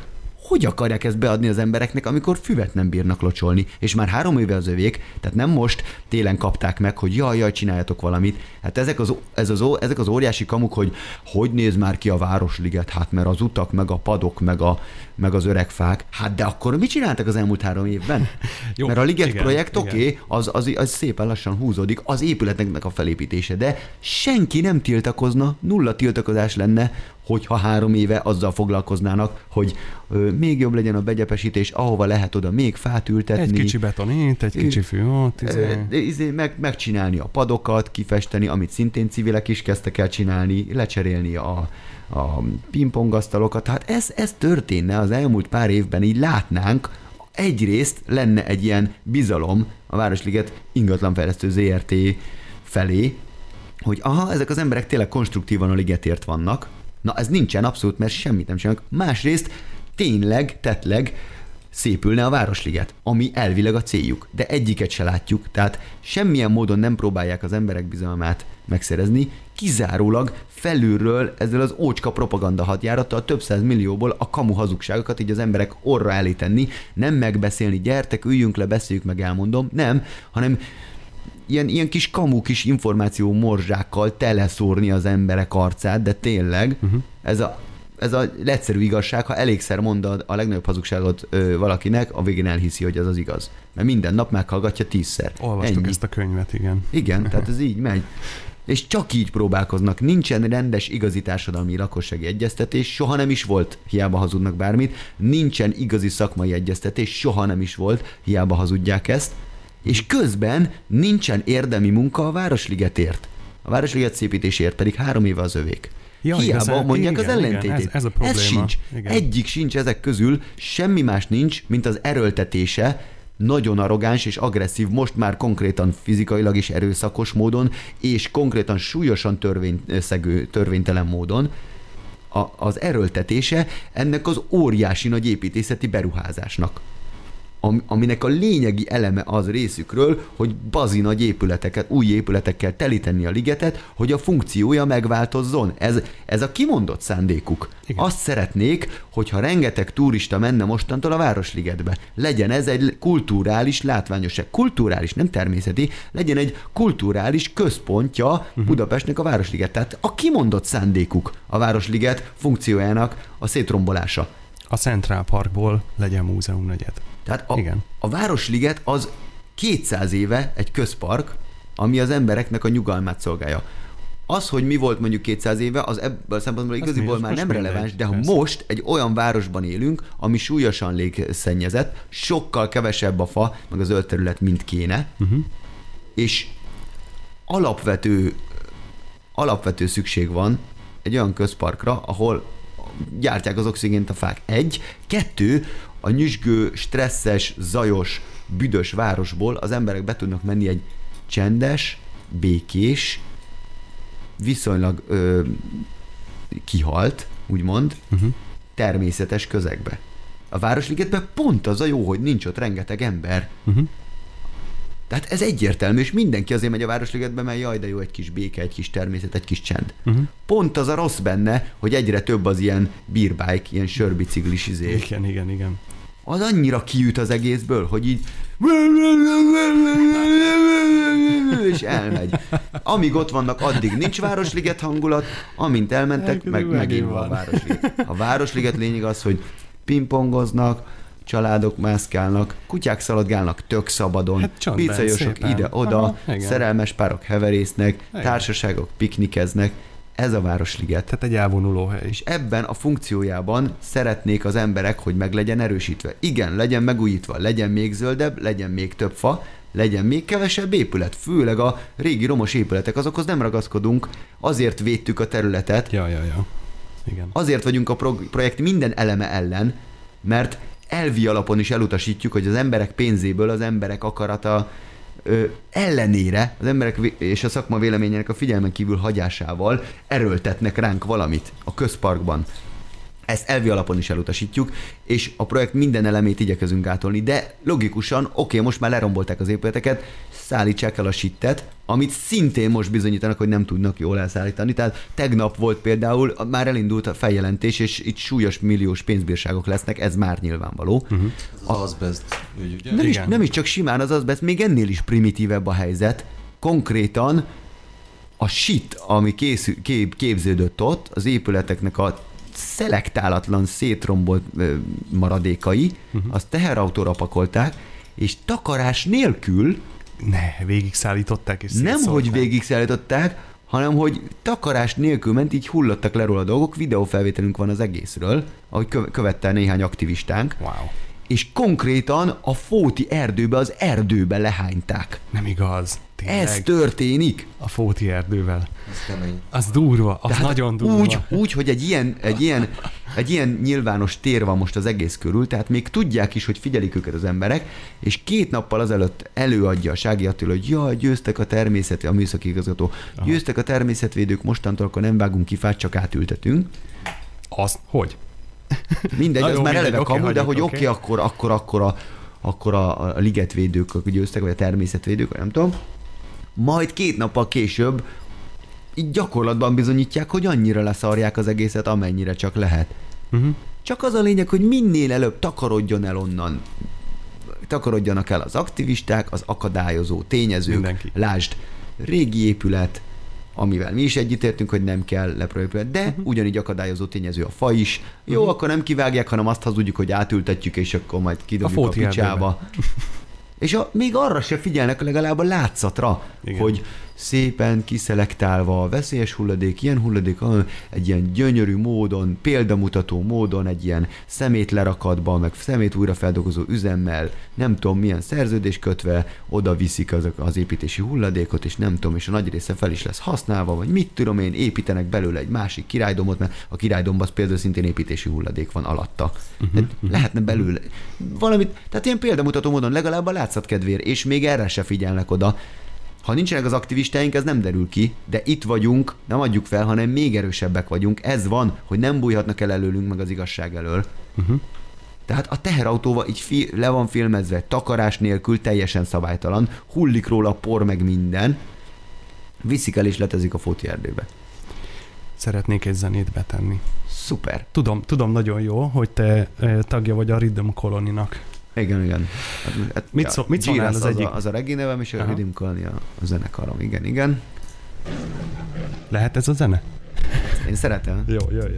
hogy akarják ezt beadni az embereknek, amikor füvet nem bírnak locsolni, és már három éve az övék, tehát nem most télen kapták meg, hogy jaj, jaj, csináljatok valamit. Hát ezek az, ez az, ezek az óriási kamuk, hogy hogy néz már ki a Városliget, hát mert az utak, meg a padok, meg, a, meg az öreg fák. Hát de akkor mit csináltak az elmúlt három évben? Jó, mert a Liget igen, projekt oké, okay, az, az, az szépen lassan húzódik, az épületeknek a felépítése, de senki nem tiltakozna, nulla tiltakozás lenne, hogyha három éve azzal foglalkoznának, hogy ö, még jobb legyen a begyepesítés, ahova lehet oda még fát ültetni. Egy kicsi beton itt, egy kicsi fű ott. Izé. izé, meg, megcsinálni a padokat, kifesteni, amit szintén civilek is kezdtek el csinálni, lecserélni a, a pingpongasztalokat. Tehát ez, ez történne az elmúlt pár évben, így látnánk, egyrészt lenne egy ilyen bizalom a Városliget ingatlanfejlesztő ZRT felé, hogy aha, ezek az emberek tényleg konstruktívan a ligetért vannak. Na ez nincsen abszolút, mert semmit nem csinálnak. Másrészt tényleg, tetleg szépülne a Városliget, ami elvileg a céljuk, de egyiket se látjuk, tehát semmilyen módon nem próbálják az emberek bizalmát megszerezni, kizárólag felülről ezzel az ócska propaganda hadjárattal több száz millióból a kamu hazugságokat így az emberek orra elé tenni, nem megbeszélni, gyertek, üljünk le, beszéljük meg, elmondom, nem, hanem ilyen, ilyen kis kamu kis információ morzsákkal teleszórni az emberek arcát, de tényleg uh-huh. ez a ez a egyszerű igazság, ha elégszer mondod a legnagyobb hazugságot ö, valakinek, a végén elhiszi, hogy ez az igaz. Mert minden nap meghallgatja tízszer. Olvastuk Ennyi. ezt a könyvet, igen. Igen, tehát ez így megy. És csak így próbálkoznak. Nincsen rendes igazi társadalmi lakossági egyeztetés, soha nem is volt, hiába hazudnak bármit. Nincsen igazi szakmai egyeztetés, soha nem is volt, hiába hazudják ezt. És közben nincsen érdemi munka a Városligetért. A Városliget szépítésért pedig három éve az övék. Ja, Hiába igazán, mondják igen, az igen, ellentétét. ez- ez a probléma. sincs. Igen. Egyik sincs ezek közül, semmi más nincs, mint az erőltetése, nagyon arrogáns és agresszív, most már konkrétan fizikailag is erőszakos módon, és konkrétan súlyosan törvényszegő, törvénytelen módon, a, az erőltetése ennek az óriási nagy építészeti beruházásnak aminek a lényegi eleme az részükről, hogy bazi nagy épületeket, új épületekkel telíteni a ligetet, hogy a funkciója megváltozzon. Ez, ez a kimondott szándékuk. Igen. Azt szeretnék, hogyha rengeteg turista menne mostantól a Városligetbe. Legyen ez egy kulturális látványosság. Kulturális, nem természeti, legyen egy kulturális központja uh-huh. Budapestnek a Városliget. Tehát a kimondott szándékuk a Városliget funkciójának a szétrombolása. A Central Parkból legyen múzeum negyed. Tehát a, Igen. a Városliget az 200 éve egy közpark, ami az embereknek a nyugalmát szolgálja. Az, hogy mi volt mondjuk 200 éve, az ebből a szempontból igaziból már nem releváns, de ha persze. most egy olyan városban élünk, ami súlyosan légszennyezett, sokkal kevesebb a fa, meg az zöld terület, mint kéne, uh-huh. és alapvető, alapvető szükség van egy olyan közparkra, ahol gyártják az oxigént a fák. Egy. Kettő, a nyüzsgő, stresszes, zajos, büdös városból az emberek be tudnak menni egy csendes, békés, viszonylag ö, kihalt, úgymond, uh-huh. természetes közegbe. A Városligetben pont az a jó, hogy nincs ott rengeteg ember. Uh-huh. Tehát ez egyértelmű, és mindenki azért megy a Városligetbe, mert jaj, de jó, egy kis béke, egy kis természet, egy kis csend. Uh-huh. Pont az a rossz benne, hogy egyre több az ilyen beerbike, ilyen sörbiciklis izé. Igen, igen, igen. Az annyira kiüt az egészből, hogy így és elmegy. Amíg ott vannak, addig nincs Városliget hangulat, amint elmentek, meg megint van a Városliget. A Városliget lényeg az, hogy pingpongoznak, családok mászkálnak, kutyák szaladgálnak tök szabadon, hát pizzajosok ide-oda, szerelmes párok heverésznek, Igen. társaságok piknikeznek, ez a Városliget. Tehát egy elvonuló hely. És ebben a funkciójában szeretnék az emberek, hogy meg legyen erősítve. Igen, legyen megújítva, legyen még zöldebb, legyen még több fa, legyen még kevesebb épület. Főleg a régi romos épületek, azokhoz nem ragaszkodunk, azért védtük a területet. Ja, ja, ja. Igen. Azért vagyunk a projekt minden eleme ellen, mert elvi alapon is elutasítjuk, hogy az emberek pénzéből az emberek akarata ö, ellenére az emberek és a szakma véleményének a figyelmen kívül hagyásával erőltetnek ránk valamit a közparkban. Ezt elvi alapon is elutasítjuk, és a projekt minden elemét igyekezünk átolni, de logikusan, oké, okay, most már lerombolták az épületeket, szállítsák el a sittet, amit szintén most bizonyítanak, hogy nem tudnak jól elszállítani. Tehát tegnap volt például, már elindult a feljelentés, és itt súlyos milliós pénzbírságok lesznek, ez már nyilvánvaló. Uh-huh. Az azbest ügy, ugye? Nem is, nem is csak simán az azbest, még ennél is primitívebb a helyzet. Konkrétan a sit, ami készül, kép, képződött ott, az épületeknek a szelektálatlan, szétrombolt maradékai, uh-huh. azt teherautóra pakolták, és takarás nélkül ne, végig szállították és Nem, hogy végig szállították, hanem hogy takarás nélkül ment, így hullottak le róla a dolgok, videófelvételünk van az egészről, ahogy követte néhány aktivistánk. Wow. És konkrétan a Fóti erdőbe, az erdőbe lehányták. Nem igaz. Tényleg. Ez történik. A Fóti erdővel. Ez kemény. Az durva, az tehát nagyon durva. Úgy, úgy, hogy egy ilyen, egy, ilyen, egy ilyen nyilvános tér van most az egész körül, tehát még tudják is, hogy figyelik őket az emberek, és két nappal azelőtt előadja a Sági Attila, hogy jaj, győztek a természet, a műszaki igazgató, Aha. győztek a természetvédők, mostantól akkor nem vágunk ki fát, csak átültetünk. Azt, hogy? Mindegy, az már eleve okay, kamu, de hogy oké, okay, akkor, akkor, akkor a, akkor a, a ligetvédők győztek, vagy a természetvédők, vagy nem tudom. Majd két nappal később így gyakorlatban bizonyítják, hogy annyira leszarják az egészet, amennyire csak lehet. Uh-huh. Csak az a lényeg, hogy minél előbb takarodjon el onnan takarodjanak el az aktivisták, az akadályozó tényezők, Mindenki. lásd, régi épület, amivel mi is egyetértünk, hogy nem kell leprojektelni, de uh-huh. ugyanígy akadályozó tényező a fa is. Jó, uh-huh. akkor nem kivágják, hanem azt hazudjuk, hogy átültetjük, és akkor majd kidobjuk a, a picsába. És a, még arra se figyelnek legalább a látszatra, Igen. hogy szépen kiszelektálva a veszélyes hulladék, ilyen hulladék, egy ilyen gyönyörű módon, példamutató módon, egy ilyen szemét lerakatban, meg szemét újrafeldolgozó üzemmel, nem tudom milyen szerződés kötve, oda viszik az, az építési hulladékot, és nem tudom, és a nagy része fel is lesz használva, vagy mit tudom én, építenek belőle egy másik királydomot, mert a királydomban például szintén építési hulladék van alatta. Uh-huh. Lehetne belőle valamit, tehát ilyen példamutató módon legalább a látszat kedvér, és még erre se figyelnek oda. Ha nincsenek az aktivistáink, ez nem derül ki, de itt vagyunk, nem adjuk fel, hanem még erősebbek vagyunk. Ez van, hogy nem bújhatnak el előlünk meg az igazság elől. Uh-huh. Tehát a teherautóval így fi- le van filmezve, takarás nélkül, teljesen szabálytalan, hullik róla por meg minden, viszik el és letezik a fóti erdőbe. Szeretnék egy zenét betenni. Szuper. Tudom, tudom nagyon jó, hogy te e, tagja vagy a Rhythm Colony-nak. Igen, igen. Hát, mit, szó, mit szólnál az, az egyik? A, az a regi nevem, és a Rhythm Colony a, a zenekarom. Igen, igen. Lehet ez a zene? Én szeretem. jó, jó, jó.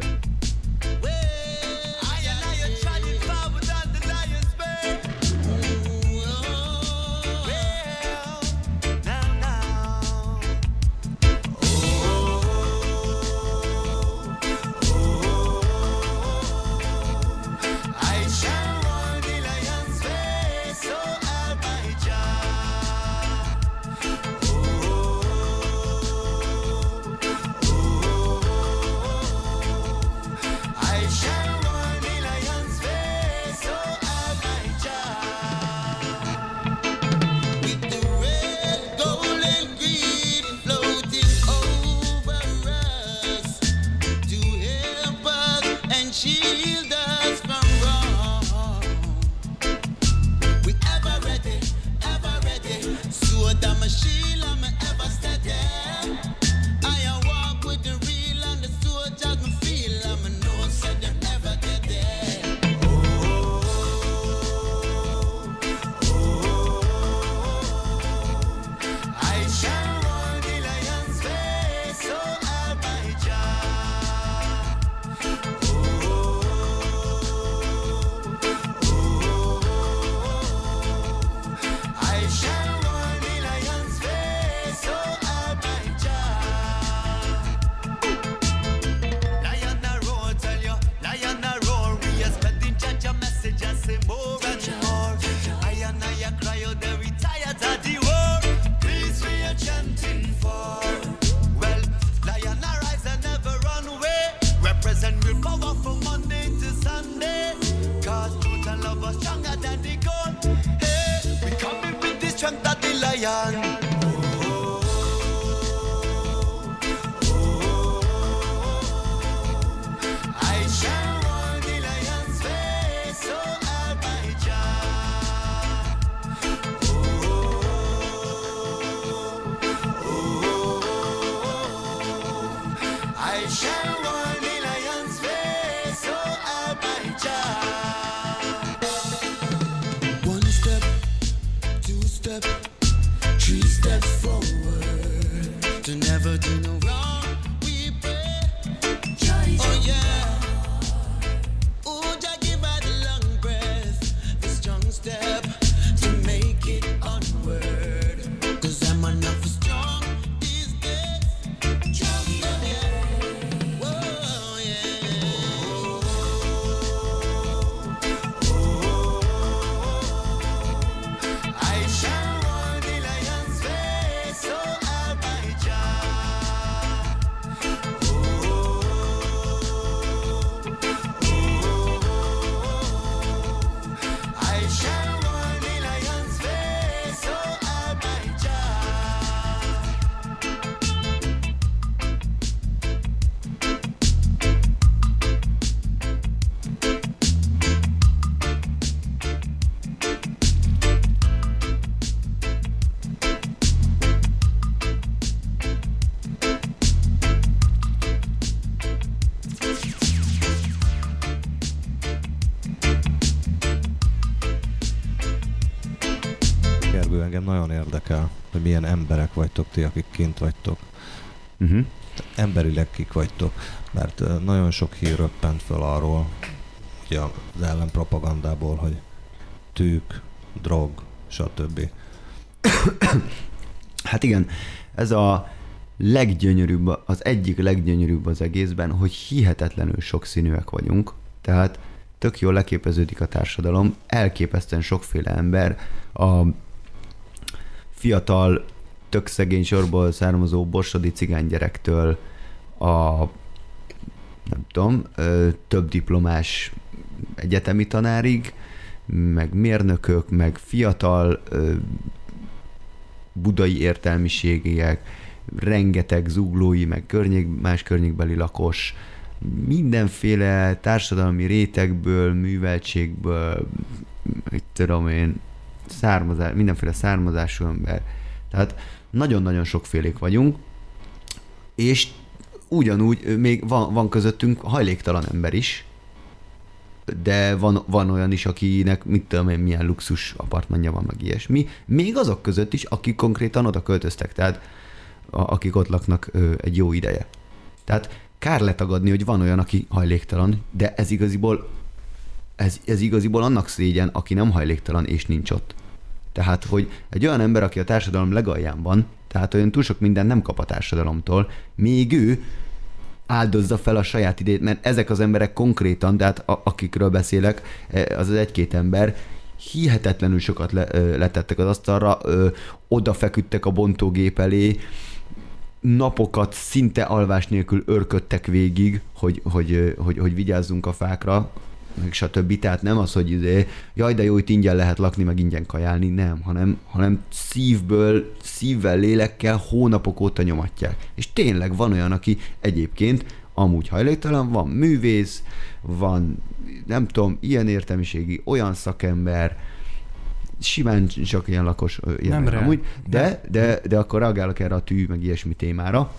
I shall milyen emberek vagytok ti, akik kint vagytok. Uh-huh. Emberileg kik vagytok. Mert nagyon sok hír röppent föl arról, ugye az ellenpropagandából, hogy tűk, drog, stb. Hát igen, ez a leggyönyörűbb, az egyik leggyönyörűbb az egészben, hogy hihetetlenül sokszínűek vagyunk, tehát tök jól leképeződik a társadalom, elképesztően sokféle ember, a fiatal, tök szegény sorból származó borsodi cigánygyerektől a nem tudom, több diplomás egyetemi tanárig, meg mérnökök, meg fiatal budai értelmiségiek, rengeteg zuglói, meg környék, más környékbeli lakos, mindenféle társadalmi rétegből, műveltségből, mit tudom én, származás, mindenféle származású ember. Tehát nagyon-nagyon sokfélék vagyunk, és ugyanúgy még van, van közöttünk hajléktalan ember is, de van, van olyan is, akinek mit tudom én, milyen luxus apartmanja van, meg ilyesmi. Még azok között is, akik konkrétan oda költöztek, tehát a, akik ott laknak ö, egy jó ideje. Tehát kár letagadni, hogy van olyan, aki hajléktalan, de ez igaziból ez, ez igaziból annak szégyen, aki nem hajléktalan és nincs ott. Tehát, hogy egy olyan ember, aki a társadalom legalján van, tehát olyan túl sok minden nem kap a társadalomtól, még ő áldozza fel a saját idejét, mert ezek az emberek konkrétan, de hát akikről beszélek, az az egy-két ember, hihetetlenül sokat le, ö, letettek az asztalra, ö, odafeküdtek a bontógép elé, napokat szinte alvás nélkül örködtek végig, hogy, hogy, hogy, hogy vigyázzunk a fákra, stb. Tehát nem az, hogy izé, jaj, de jó, itt ingyen lehet lakni, meg ingyen kajálni, nem, hanem, hanem szívből, szívvel, lélekkel hónapok óta nyomatják. És tényleg van olyan, aki egyébként amúgy hajléktalan, van művész, van nem tudom, ilyen értelmiségi, olyan szakember, simán csak ilyen lakos ilyen Nem amúgy, de, de, de akkor reagálok erre a tű, meg ilyesmi témára.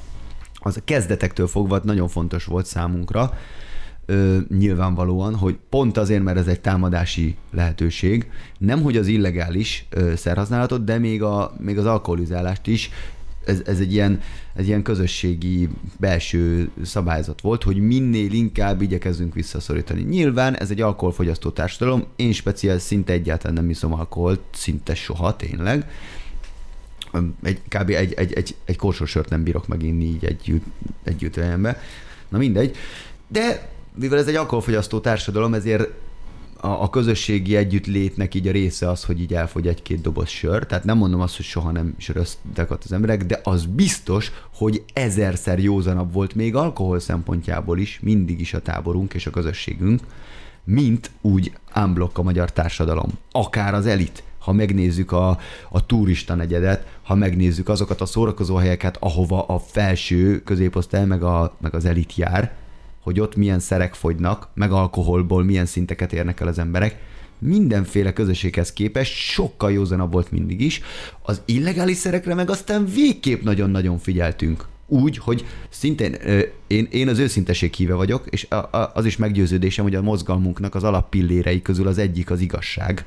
Az a kezdetektől fogva nagyon fontos volt számunkra, ö, nyilvánvalóan, hogy pont azért, mert ez egy támadási lehetőség, nem hogy az illegális ö, szerhasználatot, de még, a, még az alkoholizálást is, ez, ez egy ilyen, egy ilyen közösségi belső szabályzat volt, hogy minél inkább igyekezzünk visszaszorítani. Nyilván ez egy alkoholfogyasztó társadalom, én speciál szinte egyáltalán nem iszom alkoholt, szinte soha tényleg. Egy, kb. egy, egy, egy, egy korsósört nem bírok meginni így egy, egy ütembe. Na mindegy. De mivel ez egy alkoholfogyasztó társadalom, ezért a, a közösségi együttlétnek így a része az, hogy így elfogy egy-két doboz sör. Tehát nem mondom azt, hogy soha nem söröztek az emberek, de az biztos, hogy ezerszer józanabb volt még alkohol szempontjából is, mindig is a táborunk és a közösségünk, mint úgy unblock a magyar társadalom. Akár az elit ha megnézzük a, a turista negyedet, ha megnézzük azokat a szórakozóhelyeket, ahova a felső középosztály meg, a, meg az elit jár, hogy ott milyen szerek fogynak, meg alkoholból milyen szinteket érnek el az emberek, mindenféle közösséghez képest sokkal józanabb volt mindig is. Az illegális szerekre meg aztán végképp nagyon-nagyon figyeltünk. Úgy, hogy szintén én, én az őszinteség híve vagyok, és az is meggyőződésem, hogy a mozgalmunknak az alappillérei közül az egyik az igazság.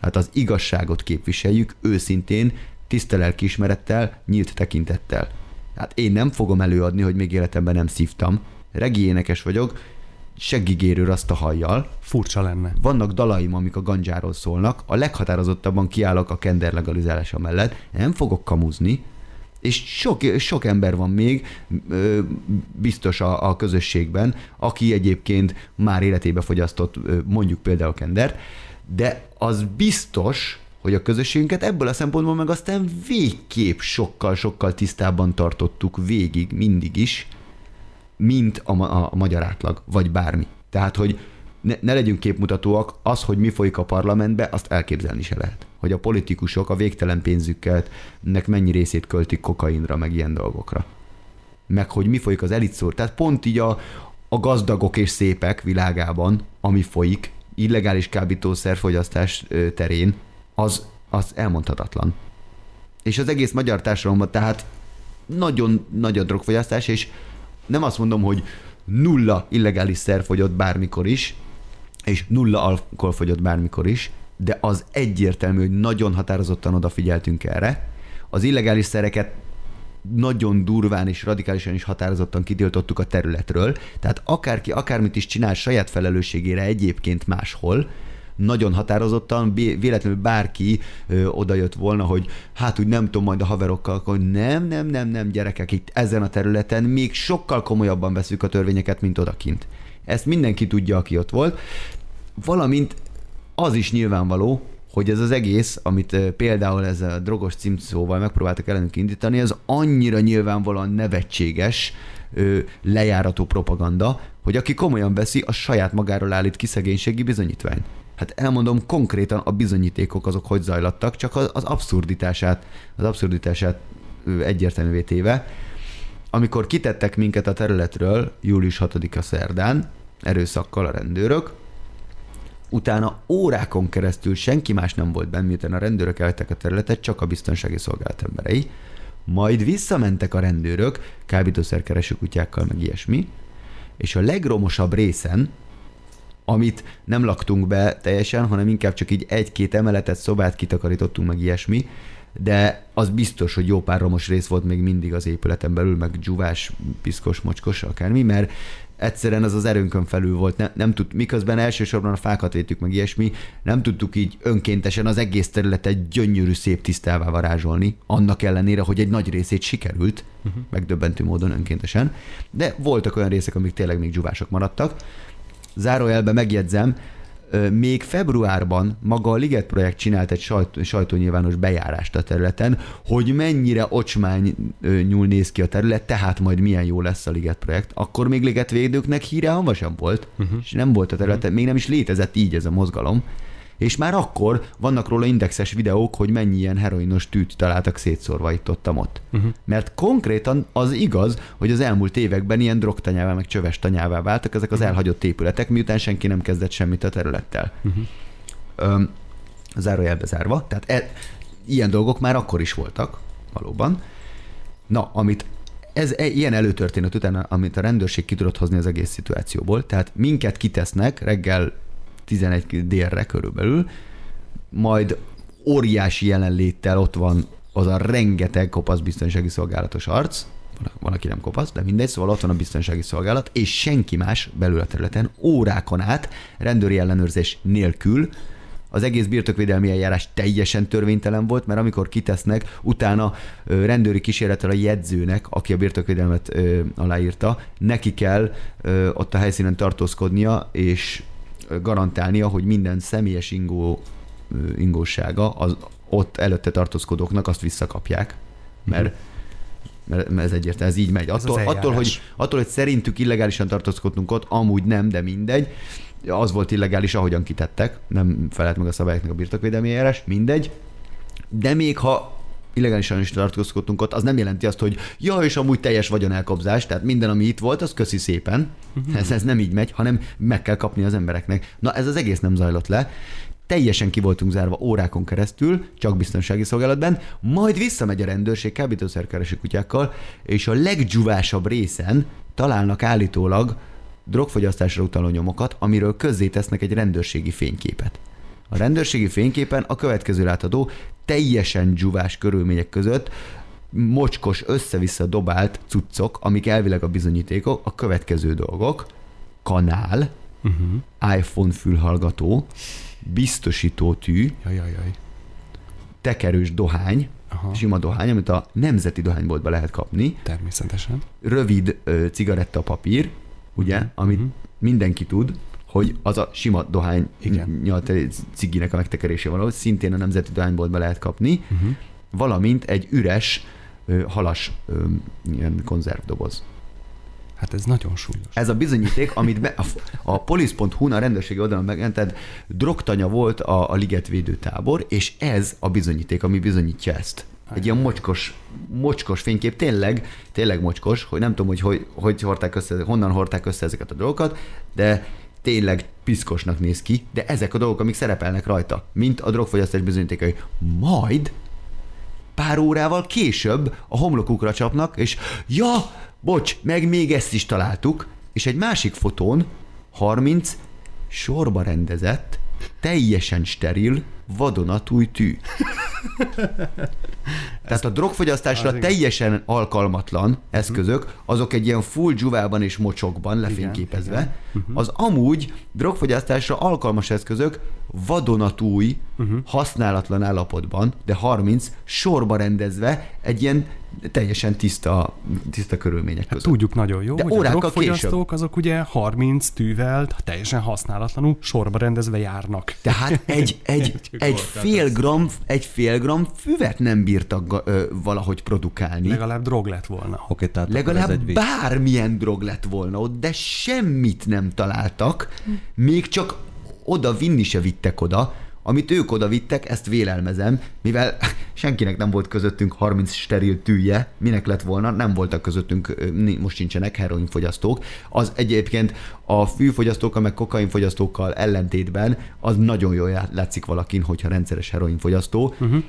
Hát az igazságot képviseljük őszintén, tiszta lelkiismerettel, nyílt tekintettel. Hát én nem fogom előadni, hogy még életemben nem szívtam. Regi énekes vagyok, seggigérő azt a hajjal. Furcsa lenne. Vannak dalaim, amik a gandzsáról szólnak. A leghatározottabban kiállok a kender legalizálása mellett. Nem fogok kamuzni, és sok, sok ember van még ö, biztos a, a közösségben, aki egyébként már életébe fogyasztott mondjuk például kendert, de az biztos, hogy a közösségünket ebből a szempontból meg aztán végképp sokkal-sokkal tisztábban tartottuk végig, mindig is, mint a, ma- a, magyar átlag, vagy bármi. Tehát, hogy ne, ne legyünk képmutatóak, az, hogy mi folyik a parlamentbe, azt elképzelni se lehet. Hogy a politikusok a végtelen pénzükkel nek mennyi részét költik kokainra, meg ilyen dolgokra. Meg hogy mi folyik az elitszór. Tehát pont így a, a gazdagok és szépek világában, ami folyik, illegális kábítószerfogyasztás terén, az, az elmondhatatlan. És az egész magyar társadalomban tehát nagyon nagy a drogfogyasztás, és nem azt mondom, hogy nulla illegális szer fogyott bármikor is, és nulla alkohol fogyott bármikor is, de az egyértelmű, hogy nagyon határozottan odafigyeltünk erre. Az illegális szereket nagyon durván és radikálisan is határozottan kitiltottuk a területről, tehát akárki akármit is csinál saját felelősségére egyébként máshol, nagyon határozottan, véletlenül bárki ö, odajött volna, hogy hát úgy nem tudom, majd a haverokkal, akkor nem, nem, nem, nem, gyerekek, itt ezen a területen még sokkal komolyabban veszük a törvényeket, mint odakint. Ezt mindenki tudja, aki ott volt. Valamint az is nyilvánvaló, hogy ez az egész, amit például ez a drogos címszóval megpróbáltak ellenünk indítani, az annyira nyilvánvalóan nevetséges, lejárató propaganda, hogy aki komolyan veszi, a saját magáról állít ki szegénységi bizonyítványt. Hát elmondom konkrétan a bizonyítékok azok hogy zajlattak, csak az, abszurditását, az abszurditását egyértelművé téve. Amikor kitettek minket a területről július 6-a szerdán, erőszakkal a rendőrök, utána órákon keresztül senki más nem volt benne, miután a rendőrök elvettek a területet, csak a biztonsági szolgálat emberei. Majd visszamentek a rendőrök, kábítószerkereső kutyákkal, meg ilyesmi, és a legromosabb részen, amit nem laktunk be teljesen, hanem inkább csak így egy-két emeletet, szobát kitakarítottunk, meg ilyesmi, de az biztos, hogy jó pár romos rész volt még mindig az épületen belül, meg dzsuvás, piszkos, mocskos, akármi, mert egyszerűen az az erőnkön felül volt, ne, nem tud, miközben elsősorban a fákat védtük meg ilyesmi, nem tudtuk így önkéntesen az egész területet gyönyörű, szép tisztává varázsolni, annak ellenére, hogy egy nagy részét sikerült, uh-huh. megdöbbentő módon önkéntesen, de voltak olyan részek, amik tényleg még dzsuvások maradtak. Zárójelben megjegyzem, még februárban maga a Liget projekt csinált egy sajt, sajtónyilvános bejárást a területen, hogy mennyire ocsmány nyúl néz ki a terület, tehát majd milyen jó lesz a Liget projekt. Akkor még ligetvédőknek híre hava sem volt, uh-huh. és nem volt a területen, még nem is létezett így ez a mozgalom. És már akkor vannak róla indexes videók, hogy mennyi ilyen heroinos tűt találtak szétszórva itt ott, ott. Uh-huh. Mert konkrétan az igaz, hogy az elmúlt években ilyen drogtanyává, meg csöves tanyává váltak ezek az elhagyott épületek, miután senki nem kezdett semmit a területtel. Uh-huh. Öm, zárójelbe zárva. Tehát e, ilyen dolgok már akkor is voltak, valóban. Na, amit ez e, ilyen előtörténet után, amit a rendőrség ki tudott hozni az egész szituációból, tehát minket kitesznek reggel 11 délre körülbelül, majd óriási jelenléttel ott van az a rengeteg kopasz biztonsági szolgálatos arc, van, aki nem kopasz, de mindegy, szóval ott van a biztonsági szolgálat, és senki más belül a területen órákon át rendőri ellenőrzés nélkül. Az egész birtokvédelmi eljárás teljesen törvénytelen volt, mert amikor kitesznek, utána rendőri kísérlettel a jegyzőnek, aki a birtokvédelmet aláírta, neki kell ott a helyszínen tartózkodnia, és garantálnia, hogy minden személyes ingó, ingósága az ott előtte tartózkodóknak azt visszakapják, mert mert mert ez egyértelmű, ez így megy. Attól, attól, hogy, attól, hogy szerintük illegálisan tartózkodtunk ott, amúgy nem, de mindegy. Az volt illegális, ahogyan kitettek, nem felelt meg a szabályoknak a birtokvédelmi eljárás, mindegy. De még ha illegálisan is tartózkodtunk ott, az nem jelenti azt, hogy ja, és amúgy teljes vagyonelkobzás, tehát minden, ami itt volt, az köszi szépen. Ez, ez nem így megy, hanem meg kell kapni az embereknek. Na ez az egész nem zajlott le. Teljesen ki voltunk zárva órákon keresztül, csak biztonsági szolgálatban, majd visszamegy a rendőrség kábítószerkeresi kutyákkal, és a leggyuvásabb részen találnak állítólag drogfogyasztásra utaló nyomokat, amiről közzé tesznek egy rendőrségi fényképet. A rendőrségi fényképen a következő látható, teljesen dzsuvás körülmények között mocskos, össze-vissza dobált cuccok, amik elvileg a bizonyítékok, a következő dolgok, kanál, uh-huh. iPhone fülhallgató, biztosító tű, tekerős dohány, Aha. Sima dohány, amit a nemzeti dohányboltba lehet kapni, Természetesen. rövid ö, cigarettapapír, ugye, Mhm. amit mindenki tud, hogy az a sima dohány nyalt ciginek a megtekerése való, szintén a nemzeti dohányboltba lehet kapni, Uh-huh. valamint egy üres halas ilyen konzervdoboz. Hát ez nagyon súlyos. Ez a bizonyíték, amit be, a, a police.hu-n a rendőrségi oldalon megjelented, drogtanya volt a, a ligetvédő tábor, és ez a bizonyíték, ami bizonyítja ezt. Egy ilyen mocskos, mocskos fénykép, tényleg, tényleg mocskos, hogy nem tudom, hogy, hogy, hogy hordták össze, honnan hordták össze ezeket a dolgokat, de tényleg piszkosnak néz ki, de ezek a dolgok, amik szerepelnek rajta, mint a drogfogyasztás bizonyítékai. Majd pár órával később a homlokukra csapnak, és ja, bocs, meg még ezt is találtuk, és egy másik fotón 30 sorba rendezett, teljesen steril, vadonatúj tű. Tehát a drogfogyasztásra az igen. teljesen alkalmatlan eszközök, azok egy ilyen full dzsuvában és mocsokban lefényképezve, igen. Mhm. az amúgy drogfogyasztásra alkalmas eszközök vadonatúj, Mhm. használatlan állapotban, de 30 sorba rendezve egy ilyen teljesen tiszta, tiszta körülmények Hát között. tudjuk nagyon jó, De hogy a drogfogyasztók azok ugye 30 tűvel, teljesen használatlanul sorba rendezve járnak. Tehát egy, egy, egy, orkát fél gram, egy fél gram füvet nem bírtak ö, valahogy produkálni. Legalább drog lett volna. Oké, tehát Legalább egy bármilyen drog lett volna ott, de semmit nem találtak, még csak oda vinni se vittek oda, amit ők oda vittek, ezt vélelmezem, mivel senkinek nem volt közöttünk 30 steril tűje, minek lett volna, nem voltak közöttünk, most sincsenek heroinfogyasztók. Az egyébként a fűfogyasztókkal, meg kokainfogyasztókkal ellentétben az nagyon jól látszik valakin, hogyha rendszeres heroinfogyasztó. Uh-huh.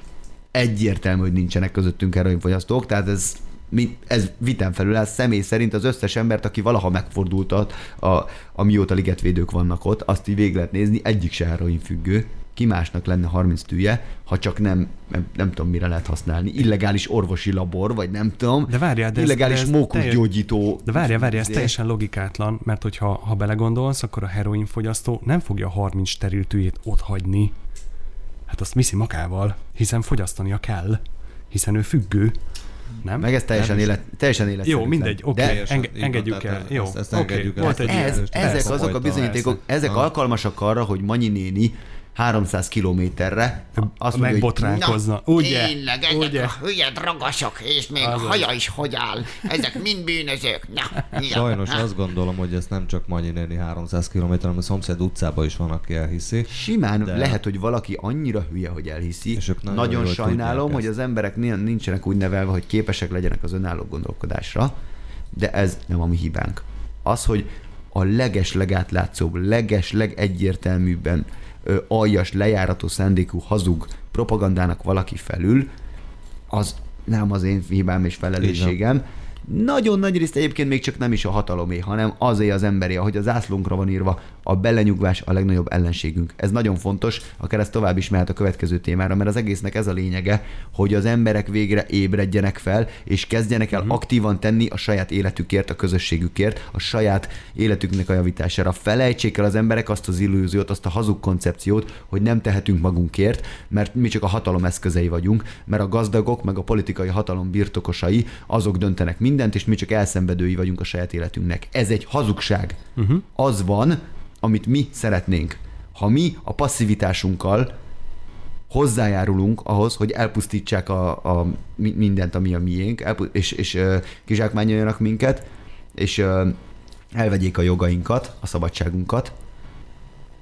Egyértelmű, hogy nincsenek közöttünk heroinfogyasztók, tehát ez mi, ez vitán felül áll személy szerint az összes embert, aki valaha megfordult a, a, amióta ligetvédők vannak ott, azt így végig lehet nézni, egyik se heroin függő, ki másnak lenne 30 tűje, ha csak nem, nem, nem tudom mire lehet használni, illegális orvosi labor, vagy nem tudom, De várjál, de ez- illegális de ez mókusgyógyító. De várjál, várjál, ez izé. teljesen logikátlan, mert hogyha ha belegondolsz, akkor a heroinfogyasztó nem fogja a 30 steril tűjét ott hagyni. Hát azt viszi magával, hiszen fogyasztania kell, hiszen ő függő. Nem? Meg ez teljesen, Nem? élet, teljesen életszerűtlen. Jó, mindegy, oké, Teljesen, enge- engedjük el. Jó, ezt- ezt oké, engedjük el. volt egy ez, ezek azok a bizonyítékok, ezek alkalmasak arra, hogy Manyi néni 300 kilométerre azt mondja, hogy Megbotránkozna. Ugye? Tényleg, ezek Ugye? a hülye drogosok, és még Azaz. a haja is hogy áll. Ezek mind bűnözők. Na, ja. Sajnos Ha. azt gondolom, hogy ez nem csak Manyi néni 300 km, hanem a szomszéd utcában is van, aki elhiszi. Simán De- lehet, hogy valaki annyira hülye, hogy elhiszi. És ők nagyon nagyon jól sajnálom, hogy ezt. az emberek ni- nincsenek úgy nevelve, hogy képesek legyenek az önálló gondolkodásra, de ez nem a mi hibánk. Az, hogy a leges legátlátszóbb, leges legegyértelműbben aljas, lejárató szándékú, hazug propagandának valaki felül, az nem az én hibám és felelősségem. Nagyon nagy részt egyébként még csak nem is a hatalomé, hanem azé az emberé, ahogy az zászlónkra van írva, a belenyugvás a legnagyobb ellenségünk. Ez nagyon fontos, akár ez tovább is mehet a következő témára, mert az egésznek ez a lényege, hogy az emberek végre ébredjenek fel, és kezdjenek el uh-huh. aktívan tenni a saját életükért, a közösségükért, a saját életüknek a javítására. Felejtsék el az emberek azt az illúziót, azt a hazug koncepciót, hogy nem tehetünk magunkért, mert mi csak a hatalom eszközei vagyunk, mert a gazdagok, meg a politikai hatalom birtokosai, azok döntenek mindent, és mi csak elszenvedői vagyunk a saját életünknek. Ez egy hazugság. Uh-huh. Az van, amit mi szeretnénk. Ha mi a passzivitásunkkal hozzájárulunk ahhoz, hogy elpusztítsák a, a mi- mindent, ami a miénk, és, és kizsákmányoljanak minket, és elvegyék a jogainkat, a szabadságunkat,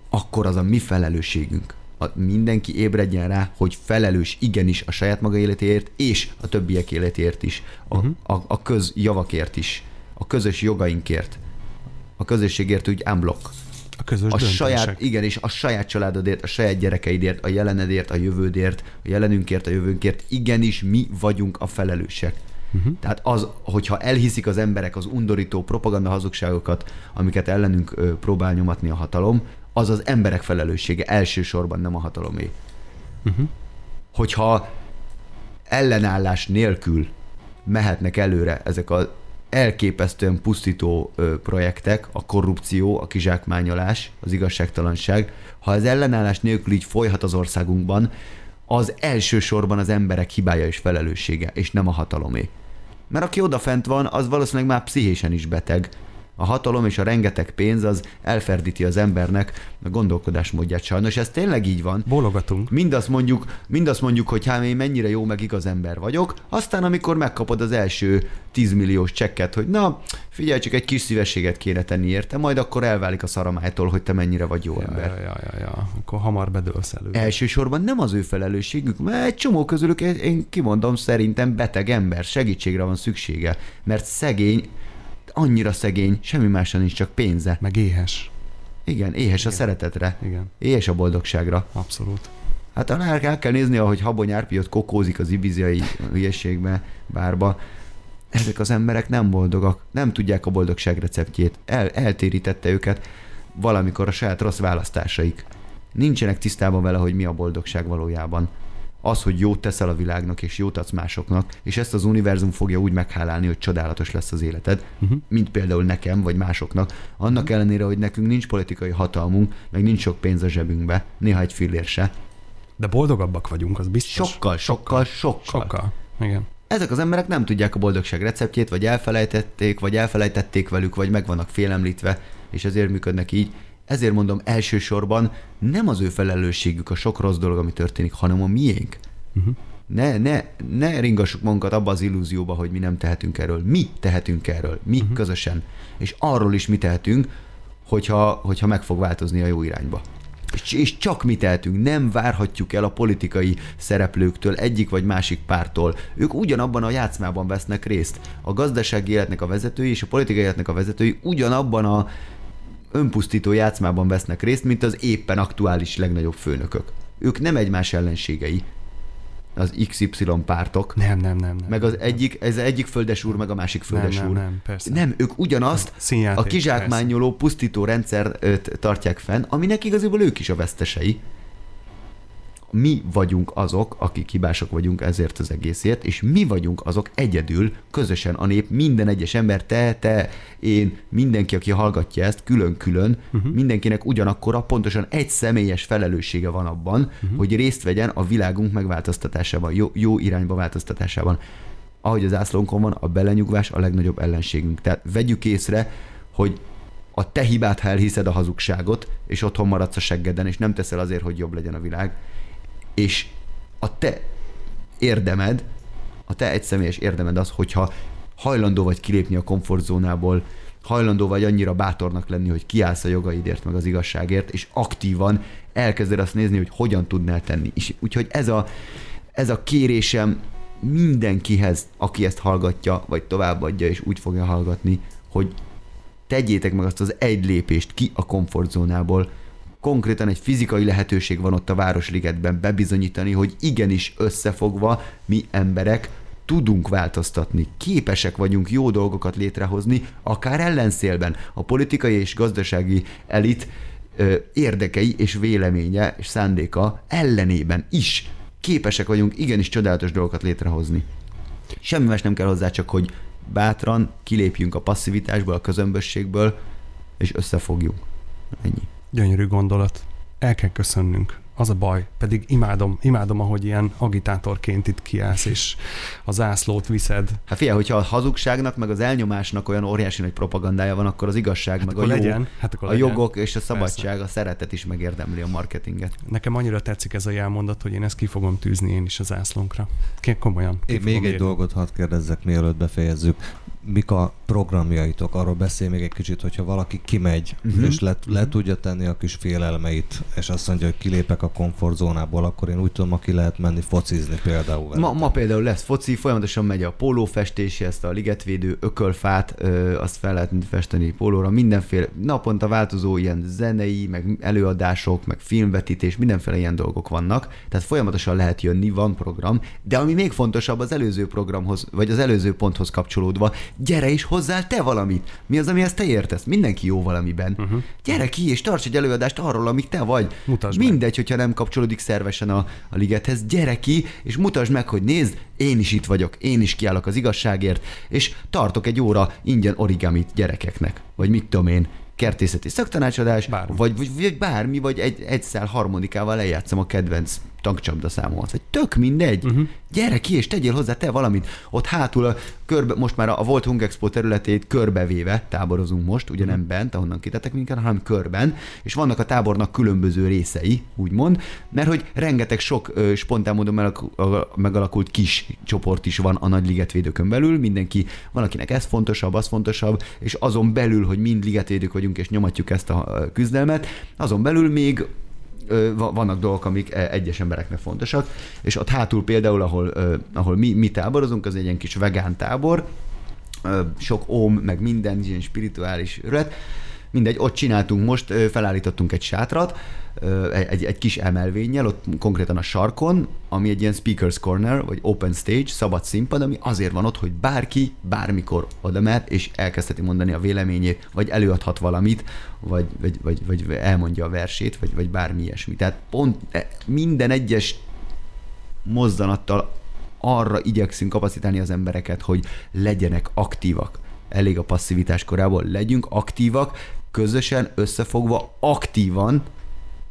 akkor az a mi felelősségünk. A, mindenki ébredjen rá, hogy felelős igenis a saját maga életéért, és a többiek életéért is, a, uh-huh. a, a közjavakért is, a közös jogainkért, a közösségért úgy unblock. A közös A döntések. saját, igen, és a saját családodért, a saját gyerekeidért, a jelenedért, a jövődért, a jelenünkért, a jövőnkért, igenis mi vagyunk a felelősek. Uh-huh. Tehát az, hogyha elhiszik az emberek az undorító propaganda hazugságokat, amiket ellenünk ö, próbál nyomatni a hatalom, az az emberek felelőssége elsősorban, nem a hatalomé. Uh-huh. Hogyha ellenállás nélkül mehetnek előre ezek a elképesztően pusztító projektek, a korrupció, a kizsákmányolás, az igazságtalanság, ha az ellenállás nélkül így folyhat az országunkban, az elsősorban az emberek hibája és felelőssége, és nem a hatalomé. Mert aki odafent van, az valószínűleg már pszichésen is beteg. A hatalom és a rengeteg pénz az elferdíti az embernek a gondolkodásmódját sajnos. Ez tényleg így van. Bólogatunk. Mindazt mondjuk, mindazt mondjuk, hogy hát én mennyire jó, meg igaz ember vagyok, aztán amikor megkapod az első 10 milliós csekket, hogy na, figyelj, csak egy kis szívességet kéne tenni érte, majd akkor elválik a szaramájtól, hogy te mennyire vagy jó Ja, ember. ja, ja, ja, ja. Akkor hamar bedőlsz elő. Elsősorban nem az ő felelősségük, mert egy csomó közülük, én- kimondom, szerintem beteg ember, segítségre van szüksége, mert szegény, annyira szegény, semmi másra nincs, csak pénze. Meg éhes. Igen, éhes a szeretetre, Igen, éhes a boldogságra. abszolút. Hát el, el kell nézni, ahogy Habony Árpi ott kokózik az ibiziai hülyeségbe, bárba. Ezek az emberek nem boldogak, nem tudják a boldogság receptjét. El, eltérítette őket valamikor a saját rossz választásaik. Nincsenek tisztában vele, hogy mi a boldogság valójában. Az, hogy jót teszel a világnak, és jót adsz másoknak, és ezt az univerzum fogja úgy meghálálni, hogy csodálatos lesz az életed, uh-huh. mint például nekem, vagy másoknak, annak ellenére, hogy nekünk nincs politikai hatalmunk, meg nincs sok pénz a zsebünkbe, néha egy fillér se. De boldogabbak vagyunk, az biztos. Sokkal, sokkal, sokkal. Sokkal. Igen. Ezek az emberek nem tudják a boldogság receptjét, vagy elfelejtették, vagy elfelejtették velük, vagy meg vannak félemlítve, és ezért működnek így. Ezért mondom, elsősorban nem az ő felelősségük a sok rossz dolog, ami történik, hanem a miénk. Uh-huh. Ne, ne, ne ringassuk magunkat abba az illúzióba, hogy mi nem tehetünk erről. Mi tehetünk erről, mi uh-huh. közösen. És arról is mi tehetünk, hogyha, hogyha meg fog változni a jó irányba. És, és csak mi tehetünk, nem várhatjuk el a politikai szereplőktől, egyik vagy másik pártól. Ők ugyanabban a játszmában vesznek részt. A gazdasági életnek a vezetői és a politikai életnek a vezetői ugyanabban a önpusztító játszmában vesznek részt, mint az éppen aktuális legnagyobb főnökök. Ők nem egymás ellenségei, az XY pártok, Nem, nem, nem. nem. meg az egyik, ez egyik földes úr, meg a másik nem, földes nem, úr. nem, persze. Nem, ők ugyanazt Színjáték, a kizsákmányoló, pusztító rendszert tartják fenn, aminek igazából ők is a vesztesei. Mi vagyunk azok, akik hibások vagyunk ezért az egészért, és mi vagyunk azok egyedül, közösen a nép, minden egyes ember, te, te, én, mindenki, aki hallgatja ezt, külön-külön, uh-huh. mindenkinek ugyanakkora, pontosan egy személyes felelőssége van abban, uh-huh. hogy részt vegyen a világunk megváltoztatásában, jó, jó irányba változtatásában ahogy az ászlónkon van, a belenyugvás a legnagyobb ellenségünk. Tehát vegyük észre, hogy a te hibát, ha elhiszed a hazugságot, és otthon maradsz a seggeden, és nem teszel azért, hogy jobb legyen a világ, és a te érdemed, a te egyszemélyes érdemed az, hogyha hajlandó vagy kilépni a komfortzónából, hajlandó vagy annyira bátornak lenni, hogy kiállsz a jogaidért, meg az igazságért, és aktívan elkezded azt nézni, hogy hogyan tudnál tenni. És úgyhogy ez a, ez a kérésem mindenkihez, aki ezt hallgatja, vagy továbbadja, és úgy fogja hallgatni, hogy tegyétek meg azt az egy lépést ki a komfortzónából. Konkrétan egy fizikai lehetőség van ott a Városligetben bebizonyítani, hogy igenis összefogva mi emberek tudunk változtatni, képesek vagyunk jó dolgokat létrehozni, akár ellenszélben. A politikai és gazdasági elit ö, érdekei és véleménye és szándéka ellenében is képesek vagyunk igenis csodálatos dolgokat létrehozni. Semmi más nem kell hozzá, csak hogy bátran kilépjünk a passzivitásból, a közömbösségből, és összefogjunk. Ennyi. Gyönyörű gondolat. El kell köszönnünk az a baj. Pedig imádom, imádom, ahogy ilyen agitátorként itt kiállsz, és a zászlót viszed. Hát figyelj, hogyha a hazugságnak, meg az elnyomásnak olyan óriási nagy propagandája van, akkor az igazság, meg a, jó, legyen, hát akkor a legyen. jogok és a szabadság, a szeretet is megérdemli a marketinget. Nekem annyira tetszik ez a jelmondat, hogy én ezt ki fogom tűzni én is az zászlónkra. Ki- Komolyan. Én még egy írni. dolgot hadd kérdezzek, mielőtt befejezzük. Mik a programjaitok? Arról beszélj még egy kicsit, hogyha valaki kimegy, Mhm. uh-huh. és le, le tudja tenni a kis félelmeit, és azt mondja, hogy kilépek a komfortzónából, akkor én úgy tudom, aki lehet menni focizni például. Ma, ma például lesz foci, folyamatosan megy a pólófestés, ezt a ligetvédő ökölfát, ö, azt fel lehet festeni pólóra, mindenféle, naponta változó ilyen zenei, meg előadások, meg filmvetítés, mindenféle ilyen dolgok vannak, tehát folyamatosan lehet jönni, van program, de ami még fontosabb az előző programhoz, vagy az előző ponthoz kapcsolódva, gyere és hozzá te valamit. Mi az, amihez te értesz? Mindenki jó valamiben. Uh-huh. Gyere ki és tarts egy előadást arról, amik te vagy. Mutasd meg. Mindegy, hogyha nem kapcsolódik szervesen a, a ligethez, gyere ki, és mutasd meg, hogy nézd, én is itt vagyok, én is kiállok az igazságért, és tartok egy óra ingyen origamit gyerekeknek, vagy mit tudom én, kertészeti szaktanácsadás, Bármi. vagy, vagy, vagy bármi, vagy egy, egy szál harmonikával lejátszom a kedvenc tankcsapda számomat, vagy tök mindegy. Uh-huh. Gyere ki, és tegyél hozzá te valamit. Ott hátul a körbe, most már a, a Volt Hung Expo területét körbevéve táborozunk most, ugye nem bent, ahonnan kitettek minket, hanem körben, és vannak a tábornak különböző részei, úgymond, mert hogy rengeteg sok ö, spontán módon megalakult kis csoport is van a nagy ligetvédőkön belül, mindenki, van akinek ez fontosabb, az fontosabb, és azon belül, hogy mind ligetvédők vagyunk, és nyomatjuk ezt a küzdelmet, azon belül még vannak dolgok, amik e, egyes embereknek fontosak, és ott hátul például, ahol, ahol mi, mi táborozunk, az egy ilyen kis vegán tábor, sok óm, meg minden, ilyen spirituális rölet, mindegy, ott csináltunk most, felállítottunk egy sátrat, egy, egy kis emelvénnyel, ott konkrétan a sarkon, ami egy ilyen speakers corner, vagy open stage, szabad színpad, ami azért van ott, hogy bárki bármikor oda mehet, és elkezdheti mondani a véleményét, vagy előadhat valamit, vagy, vagy, vagy, vagy elmondja a versét, vagy, vagy bármi ilyesmi. Tehát pont e, minden egyes mozzanattal arra igyekszünk kapacitálni az embereket, hogy legyenek aktívak. Elég a passzivitás korából, legyünk aktívak, közösen, összefogva, aktívan,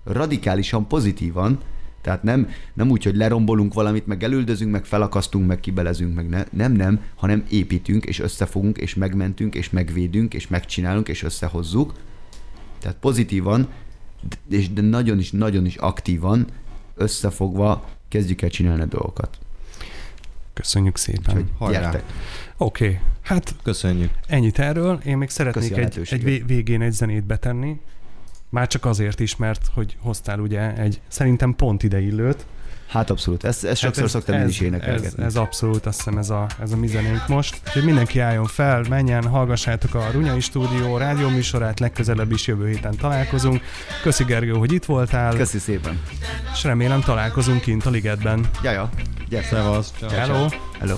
radikálisan pozitívan, tehát nem, nem úgy, hogy lerombolunk valamit, meg elüldözünk, meg felakasztunk, meg kibelezünk, meg ne, nem, nem, hanem építünk, és összefogunk, és megmentünk, és megvédünk, és megcsinálunk, és összehozzuk. Tehát pozitívan, és de nagyon is, nagyon is aktívan, összefogva kezdjük el csinálni a dolgokat. Köszönjük szépen. Úgyhogy gyertek! Oké, okay. hát Köszönjük. ennyit erről. Én még szeretnék egy, egy végén egy zenét betenni. Már csak azért is, mert hogy hoztál ugye egy szerintem pont ideillőt. Hát abszolút, ezt, ezt sokszor ez, szoktam én is ez, énekelgetni. ez abszolút, azt hiszem ez a, ez a mi zenénk most. Úgyhogy mindenki álljon fel, menjen, hallgassátok a Runyai Stúdió rádióműsorát, legközelebb is jövő héten találkozunk. Köszi Gergő, hogy itt voltál, Köszi szépen. és remélem találkozunk kint a ligetben. Jaja, gyere. Szevasz. Ciao, ciao. Hello! Hello.